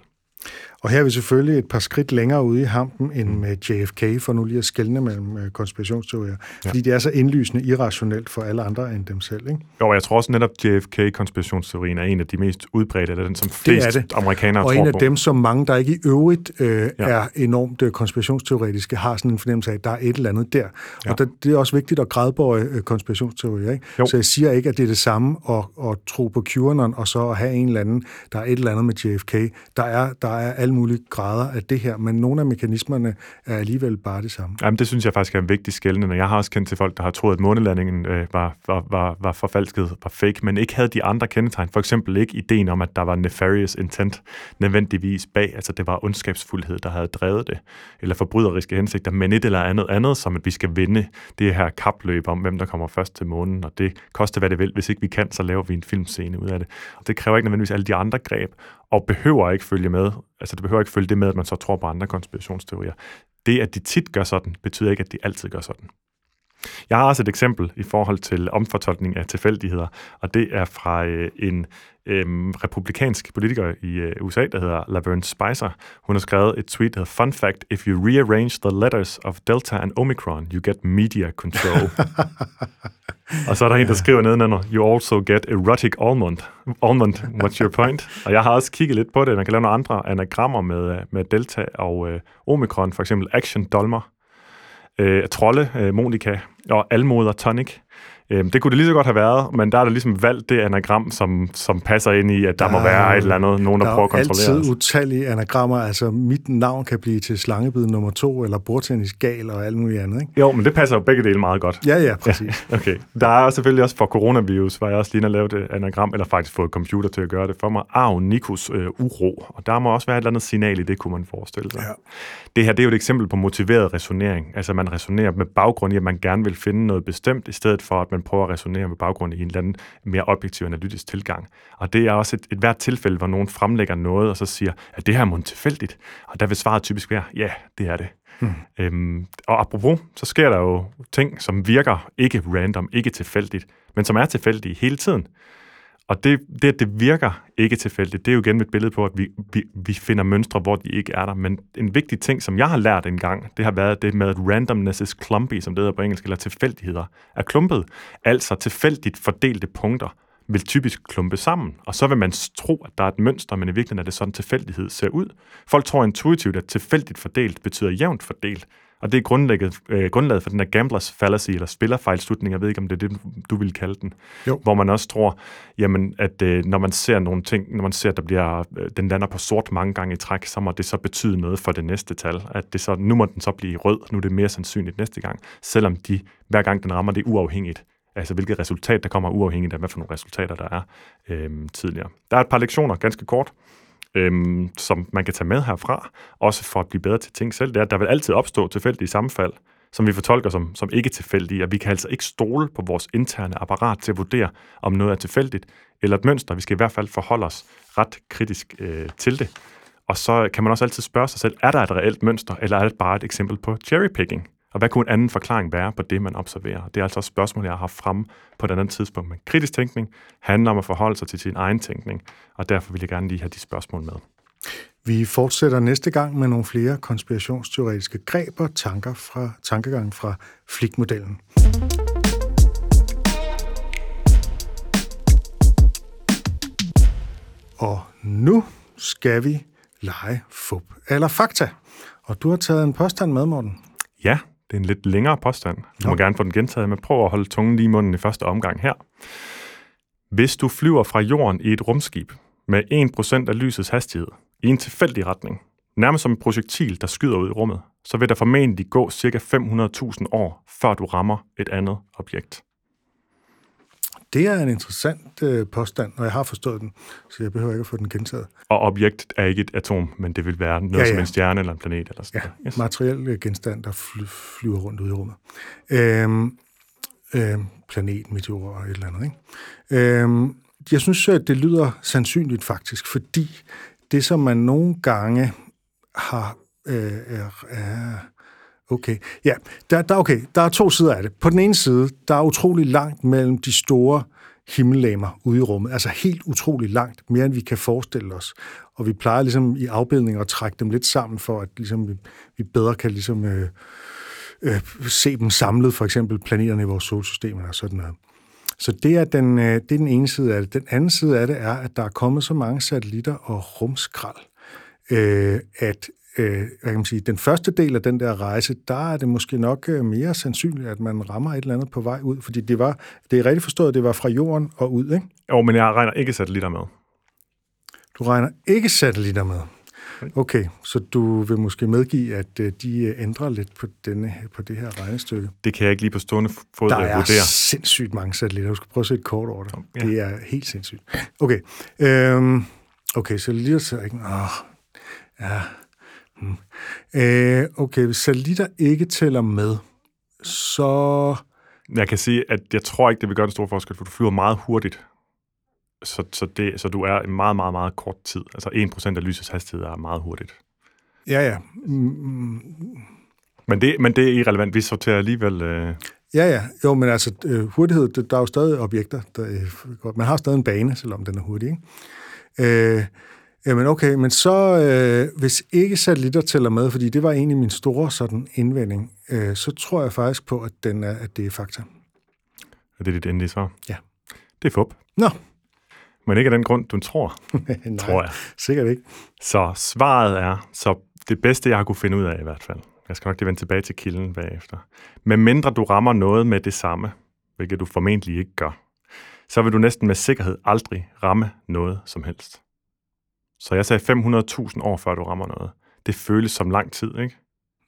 Speaker 2: Og her er vi selvfølgelig et par skridt længere ude i hampen end mm. med JFK, for nu lige at skelne mellem øh, konspirationsteorier. Ja. Fordi det er så indlysende irrationelt for alle andre end dem selv. Ikke?
Speaker 3: Jo, jeg tror også netop, JFK-konspirationsteorien er en af de mest udbredte, eller den som flest det er det. amerikanere
Speaker 2: Og en af dem, som mange, der ikke i øvrigt øh, ja. er enormt øh, konspirationsteoretiske, har sådan en fornemmelse af, at der er et eller andet der. Ja. Og der, det er også vigtigt at grædbøje øh, konspirationsteorier. Ikke? Så jeg siger ikke, at det er det samme at, at tro på QAnon, og så at have en eller anden, der er et eller andet med JFK. Der er, der er alle mulige grader af det her, men nogle af mekanismerne er alligevel bare det samme.
Speaker 3: Jamen, det synes jeg faktisk er en vigtig skældende. Jeg har også kendt til folk, der har troet, at månelandingen øh, var, var, var, var forfalsket, var fake, men ikke havde de andre kendetegn. For eksempel ikke ideen om, at der var nefarious intent nødvendigvis bag, altså det var ondskabsfuldhed, der havde drevet det, eller forbryderiske hensigter, men et eller andet andet, som at vi skal vinde det her kapløb om, hvem der kommer først til månen, og det koster, hvad det vil. Hvis ikke vi kan, så laver vi en filmscene ud af det. Og det kræver ikke nødvendigvis alle de andre greb, og behøver ikke følge med. Altså det behøver ikke følge det med, at man så tror på andre konspirationsteorier. Det, at de tit gør sådan, betyder ikke, at de altid gør sådan. Jeg har også et eksempel i forhold til omfortolkning af tilfældigheder, og det er fra øh, en øh, republikansk politiker i øh, USA, der hedder Laverne Spicer. Hun har skrevet et tweet, der hedder, Fun fact, if you rearrange the letters of Delta and Omicron, you get media control. <laughs> og så er der en, der skriver nedenunder, you also get erotic almond. Almond, what's your point? og jeg har også kigget lidt på det. Man kan lave nogle andre anagrammer med, øh, med Delta og øh, Omicron, for eksempel Action Dolmer, øh, Trolle, øh, Monika og Almoder Tonic. Øhm, det kunne det lige så godt have været, men der er der ligesom valgt det anagram, som, som passer ind i, at der, der må være et eller andet, nogen, der, der prøver at kontrollere
Speaker 2: Der er altid utallige anagrammer. Altså, mit navn kan blive til slangebid nummer to, eller bordtennis gal og alt muligt andet. Ikke?
Speaker 3: Jo, men det passer jo begge dele meget godt.
Speaker 2: Ja, ja, præcis.
Speaker 3: Ja, <laughs> okay. Der er selvfølgelig også for coronavirus, var jeg også lige at lave det anagram, eller faktisk få et computer til at gøre det for mig. Arv Nikus øh, uro. Og der må også være et eller andet signal i det, kunne man forestille sig. Ja. Det her det er jo et eksempel på motiveret resonering. Altså man resonerer med baggrund i, at man gerne vil finde noget bestemt, i stedet for at man prøver at resonere med baggrund i en eller anden mere objektiv analytisk tilgang. Og det er også et, et hvert tilfælde, hvor nogen fremlægger noget, og så siger, at det her er tilfældigt. Og der vil svaret typisk være, ja, det er det. Hmm. Øhm, og apropos, så sker der jo ting, som virker ikke random, ikke tilfældigt, men som er tilfældige hele tiden. Og det, det, at det virker ikke tilfældigt, det er jo igen et billede på, at vi, vi, vi finder mønstre, hvor de ikke er der. Men en vigtig ting, som jeg har lært engang, det har været det med, at randomness is clumpy, som det hedder på engelsk, eller tilfældigheder, er klumpet. Altså tilfældigt fordelte punkter vil typisk klumpe sammen, og så vil man tro, at der er et mønster, men i virkeligheden er det sådan, tilfældighed ser ud. Folk tror intuitivt, at tilfældigt fordelt betyder jævnt fordelt, og det er grundlaget, øh, grundlaget for den der gamblers fallacy, eller spillerfejlslutning, jeg ved ikke, om det er det, du vil kalde den, jo. hvor man også tror, jamen, at øh, når man ser nogle ting, når man ser, at der bliver, øh, den lander på sort mange gange i træk, så må det så betyde noget for det næste tal. At det så, nu må den så blive rød, nu er det mere sandsynligt næste gang, selvom de, hver gang den rammer, det er uafhængigt. Altså hvilket resultat, der kommer uafhængigt af, hvad for nogle resultater, der er øh, tidligere. Der er et par lektioner, ganske kort øhm, som man kan tage med herfra, også for at blive bedre til ting selv, det er, at der vil altid opstå tilfældige sammenfald, som vi fortolker som, som ikke tilfældige, og vi kan altså ikke stole på vores interne apparat til at vurdere, om noget er tilfældigt eller et mønster. Vi skal i hvert fald forholde os ret kritisk øh, til det. Og så kan man også altid spørge sig selv, er der et reelt mønster, eller er det bare et eksempel på cherrypicking? Og hvad kunne en anden forklaring være på det, man observerer? Det er altså et spørgsmål, jeg har haft frem på et andet tidspunkt. Men kritisk tænkning handler om at forholde sig til sin egen tænkning, og derfor vil jeg gerne lige have de spørgsmål med.
Speaker 2: Vi fortsætter næste gang med nogle flere konspirationsteoretiske greb og tanker fra tankegangen fra Flick-modellen. Og nu skal vi lege fup eller fakta. Og du har taget en påstand med, Morten.
Speaker 3: Ja, det er en lidt længere påstand. Du må gerne få den gentaget, men prøv at holde tungen lige i munden i første omgang her. Hvis du flyver fra jorden i et rumskib med 1% af lysets hastighed i en tilfældig retning, nærmest som et projektil, der skyder ud i rummet, så vil der formentlig gå ca. 500.000 år, før du rammer et andet objekt.
Speaker 2: Det er en interessant øh, påstand, og jeg har forstået den, så jeg behøver ikke at få den gentaget.
Speaker 3: Og objekt er ikke et atom, men det vil være noget ja, ja. som en stjerne eller en planet. Eller sådan
Speaker 2: ja, yes. materiel øh, genstand, der fly, flyver rundt ud i rummet. Øhm, øhm, planet, meteor og et eller andet. Ikke? Øhm, jeg synes, at det lyder sandsynligt faktisk, fordi det, som man nogle gange har... Øh, er, er, okay, ja, der, der, okay, der er to sider af det. På den ene side, der er utrolig langt mellem de store himmellegemer ude i rummet. Altså helt utrolig langt, mere end vi kan forestille os. Og vi plejer ligesom i afbildninger at trække dem lidt sammen, for at ligesom, vi, vi bedre kan ligesom, øh, øh, se dem samlet, for eksempel planeterne i vores solsystem og sådan noget. Så det er, den, øh, det er den ene side af det. Den anden side af det er, at der er kommet så mange satellitter og rumskrald, øh, at øh, hvad kan man sige, den første del af den der rejse, der er det måske nok øh, mere sandsynligt, at man rammer et eller andet på vej ud, fordi det var, det er rigtig forstået, det var fra jorden og ud, ikke?
Speaker 3: Jo, men jeg regner ikke satellitter med.
Speaker 2: Du regner ikke satellitter med? Okay, så du vil måske medgive, at øh, de øh, ændrer lidt på, denne, på det her regnestykke?
Speaker 3: Det kan jeg ikke lige på stående fod
Speaker 2: Der er
Speaker 3: vurdere.
Speaker 2: sindssygt mange satellitter. Du skal prøve at se et kort over det. Ja. Det er helt sindssygt. Okay, øhm, okay satellitter så ikke... Åh, ja. Hmm. Øh, okay, hvis satellitter ikke tæller med, så...
Speaker 3: Jeg kan sige, at jeg tror ikke, det vil gøre en stor forskel, for du flyver meget hurtigt så, så, det, så du er en meget, meget, meget kort tid. Altså 1% af lysets hastighed er meget hurtigt.
Speaker 2: Ja, ja. Mm.
Speaker 3: Men, det, men det er irrelevant. Vi sorterer alligevel... Øh...
Speaker 2: Ja, ja. Jo, men altså øh, hurtighed, der er jo stadig objekter. Der, øh, man har stadig en bane, selvom den er hurtig. Ikke? Øh, Jamen okay, men så øh, hvis ikke satellitter tæller med, fordi det var egentlig min store sådan indvending, øh, så tror jeg faktisk på, at, den er, at det er fakta.
Speaker 3: Er det dit endelige svar?
Speaker 2: Ja.
Speaker 3: Det er fup.
Speaker 2: Nå,
Speaker 3: men ikke af den grund, du tror, <laughs>
Speaker 2: Nej,
Speaker 3: tror jeg.
Speaker 2: sikkert ikke.
Speaker 3: Så svaret er, så det bedste, jeg har kunne finde ud af i hvert fald, jeg skal nok lige vende tilbage til kilden bagefter, med mindre du rammer noget med det samme, hvilket du formentlig ikke gør, så vil du næsten med sikkerhed aldrig ramme noget som helst. Så jeg sagde 500.000 år, før du rammer noget. Det føles som lang tid, ikke?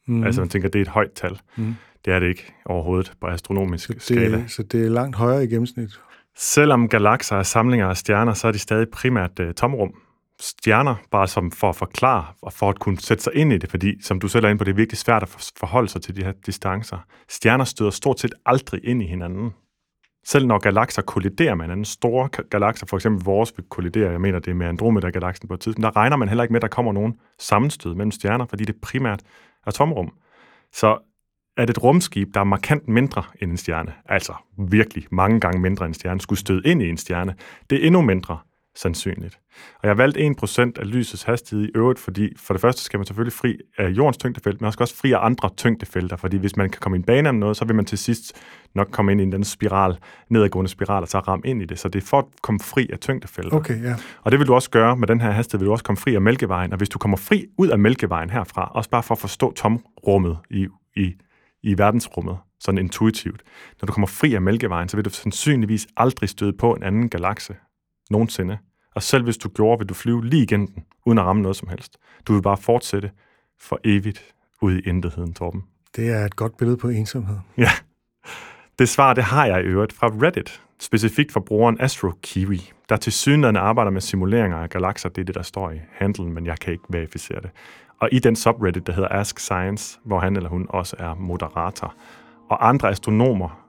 Speaker 3: Mm. Altså man tænker, det er et højt tal. Mm. Det er det ikke overhovedet på astronomisk
Speaker 2: så det,
Speaker 3: skala.
Speaker 2: Så det er langt højere i gennemsnit.
Speaker 3: Selvom galakser er samlinger af stjerner, så er de stadig primært uh, tomrum. Stjerner, bare som for at forklare og for at kunne sætte sig ind i det, fordi som du selv er inde på, det er virkelig svært at forholde sig til de her distancer. Stjerner støder stort set aldrig ind i hinanden. Selv når galakser kolliderer med hinanden, store galakser, for eksempel vores vil kollidere, jeg mener det er med Andromeda-galaksen på et tidspunkt, der regner man heller ikke med, at der kommer nogen sammenstød mellem stjerner, fordi det primært er tomrum. Så at et rumskib, der er markant mindre end en stjerne, altså virkelig mange gange mindre end en stjerne, skulle støde ind i en stjerne, det er endnu mindre sandsynligt. Og jeg har valgt 1% af lysets hastighed i øvrigt, fordi for det første skal man selvfølgelig fri af jordens tyngdefelt, men også fri af andre tyngdefelter, fordi hvis man kan komme i en bane om noget, så vil man til sidst nok komme ind i den spiral, nedadgående spiral, og så ramme ind i det. Så det er for at komme fri af tyngdefelter.
Speaker 2: Okay, ja.
Speaker 3: Og det vil du også gøre med den her hastighed, vil du også komme fri af Mælkevejen, og hvis du kommer fri ud af Mælkevejen herfra, også bare for at forstå tomrummet i, i i verdensrummet, sådan intuitivt. Når du kommer fri af Mælkevejen, så vil du sandsynligvis aldrig støde på en anden galakse nogensinde. Og selv hvis du gjorde, vil du flyve lige igennem den, uden at ramme noget som helst. Du vil bare fortsætte for evigt ud i intetheden, Torben.
Speaker 2: Det er et godt billede på ensomhed.
Speaker 3: Ja. Det svar, det har jeg i øvrigt fra Reddit. specifikt for brugeren AstroKiwi, der til synligheden arbejder med simuleringer af galakser. Det er det, der står i handlen, men jeg kan ikke verificere det. Og i den subreddit, der hedder Ask Science, hvor han eller hun også er moderator. Og andre astronomer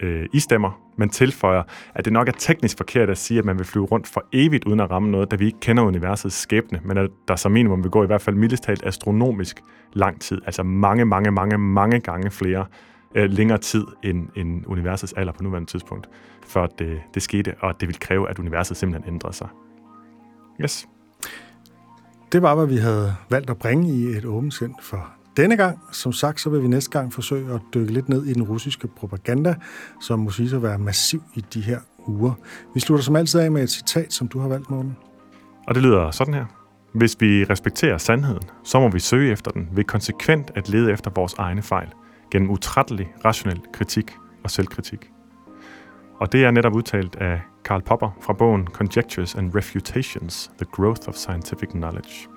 Speaker 3: øh, istemmer, men tilføjer, at det nok er teknisk forkert at sige, at man vil flyve rundt for evigt uden at ramme noget, da vi ikke kender universets skæbne, men at der som minimum vil gå i hvert fald mildest talt astronomisk lang tid, altså mange, mange, mange, mange gange flere øh, længere tid end, end universets alder på nuværende tidspunkt, før det, det skete, og det vil kræve, at universet simpelthen ændrer sig. Yes.
Speaker 2: Det var, hvad vi havde valgt at bringe i et åbent sind for denne gang. Som sagt, så vil vi næste gang forsøge at dykke lidt ned i den russiske propaganda, som må sige at være massiv i de her uger. Vi slutter som altid af med et citat, som du har valgt, Morten.
Speaker 3: Og det lyder sådan her. Hvis vi respekterer sandheden, så må vi søge efter den ved konsekvent at lede efter vores egne fejl, gennem utrættelig rationel kritik og selvkritik. Og det er netop udtalt af Karl Popper fra bogen Conjectures and Refutations, The Growth of Scientific Knowledge.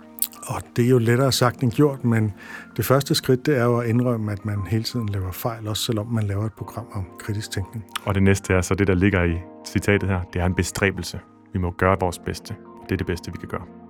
Speaker 2: Og det er jo lettere sagt end gjort, men det første skridt, det er jo at indrømme, at man hele tiden laver fejl, også selvom man laver et program om kritisk tænkning.
Speaker 3: Og det næste er så det, der ligger i citatet her. Det er en bestræbelse. Vi må gøre vores bedste. Det er det bedste, vi kan gøre.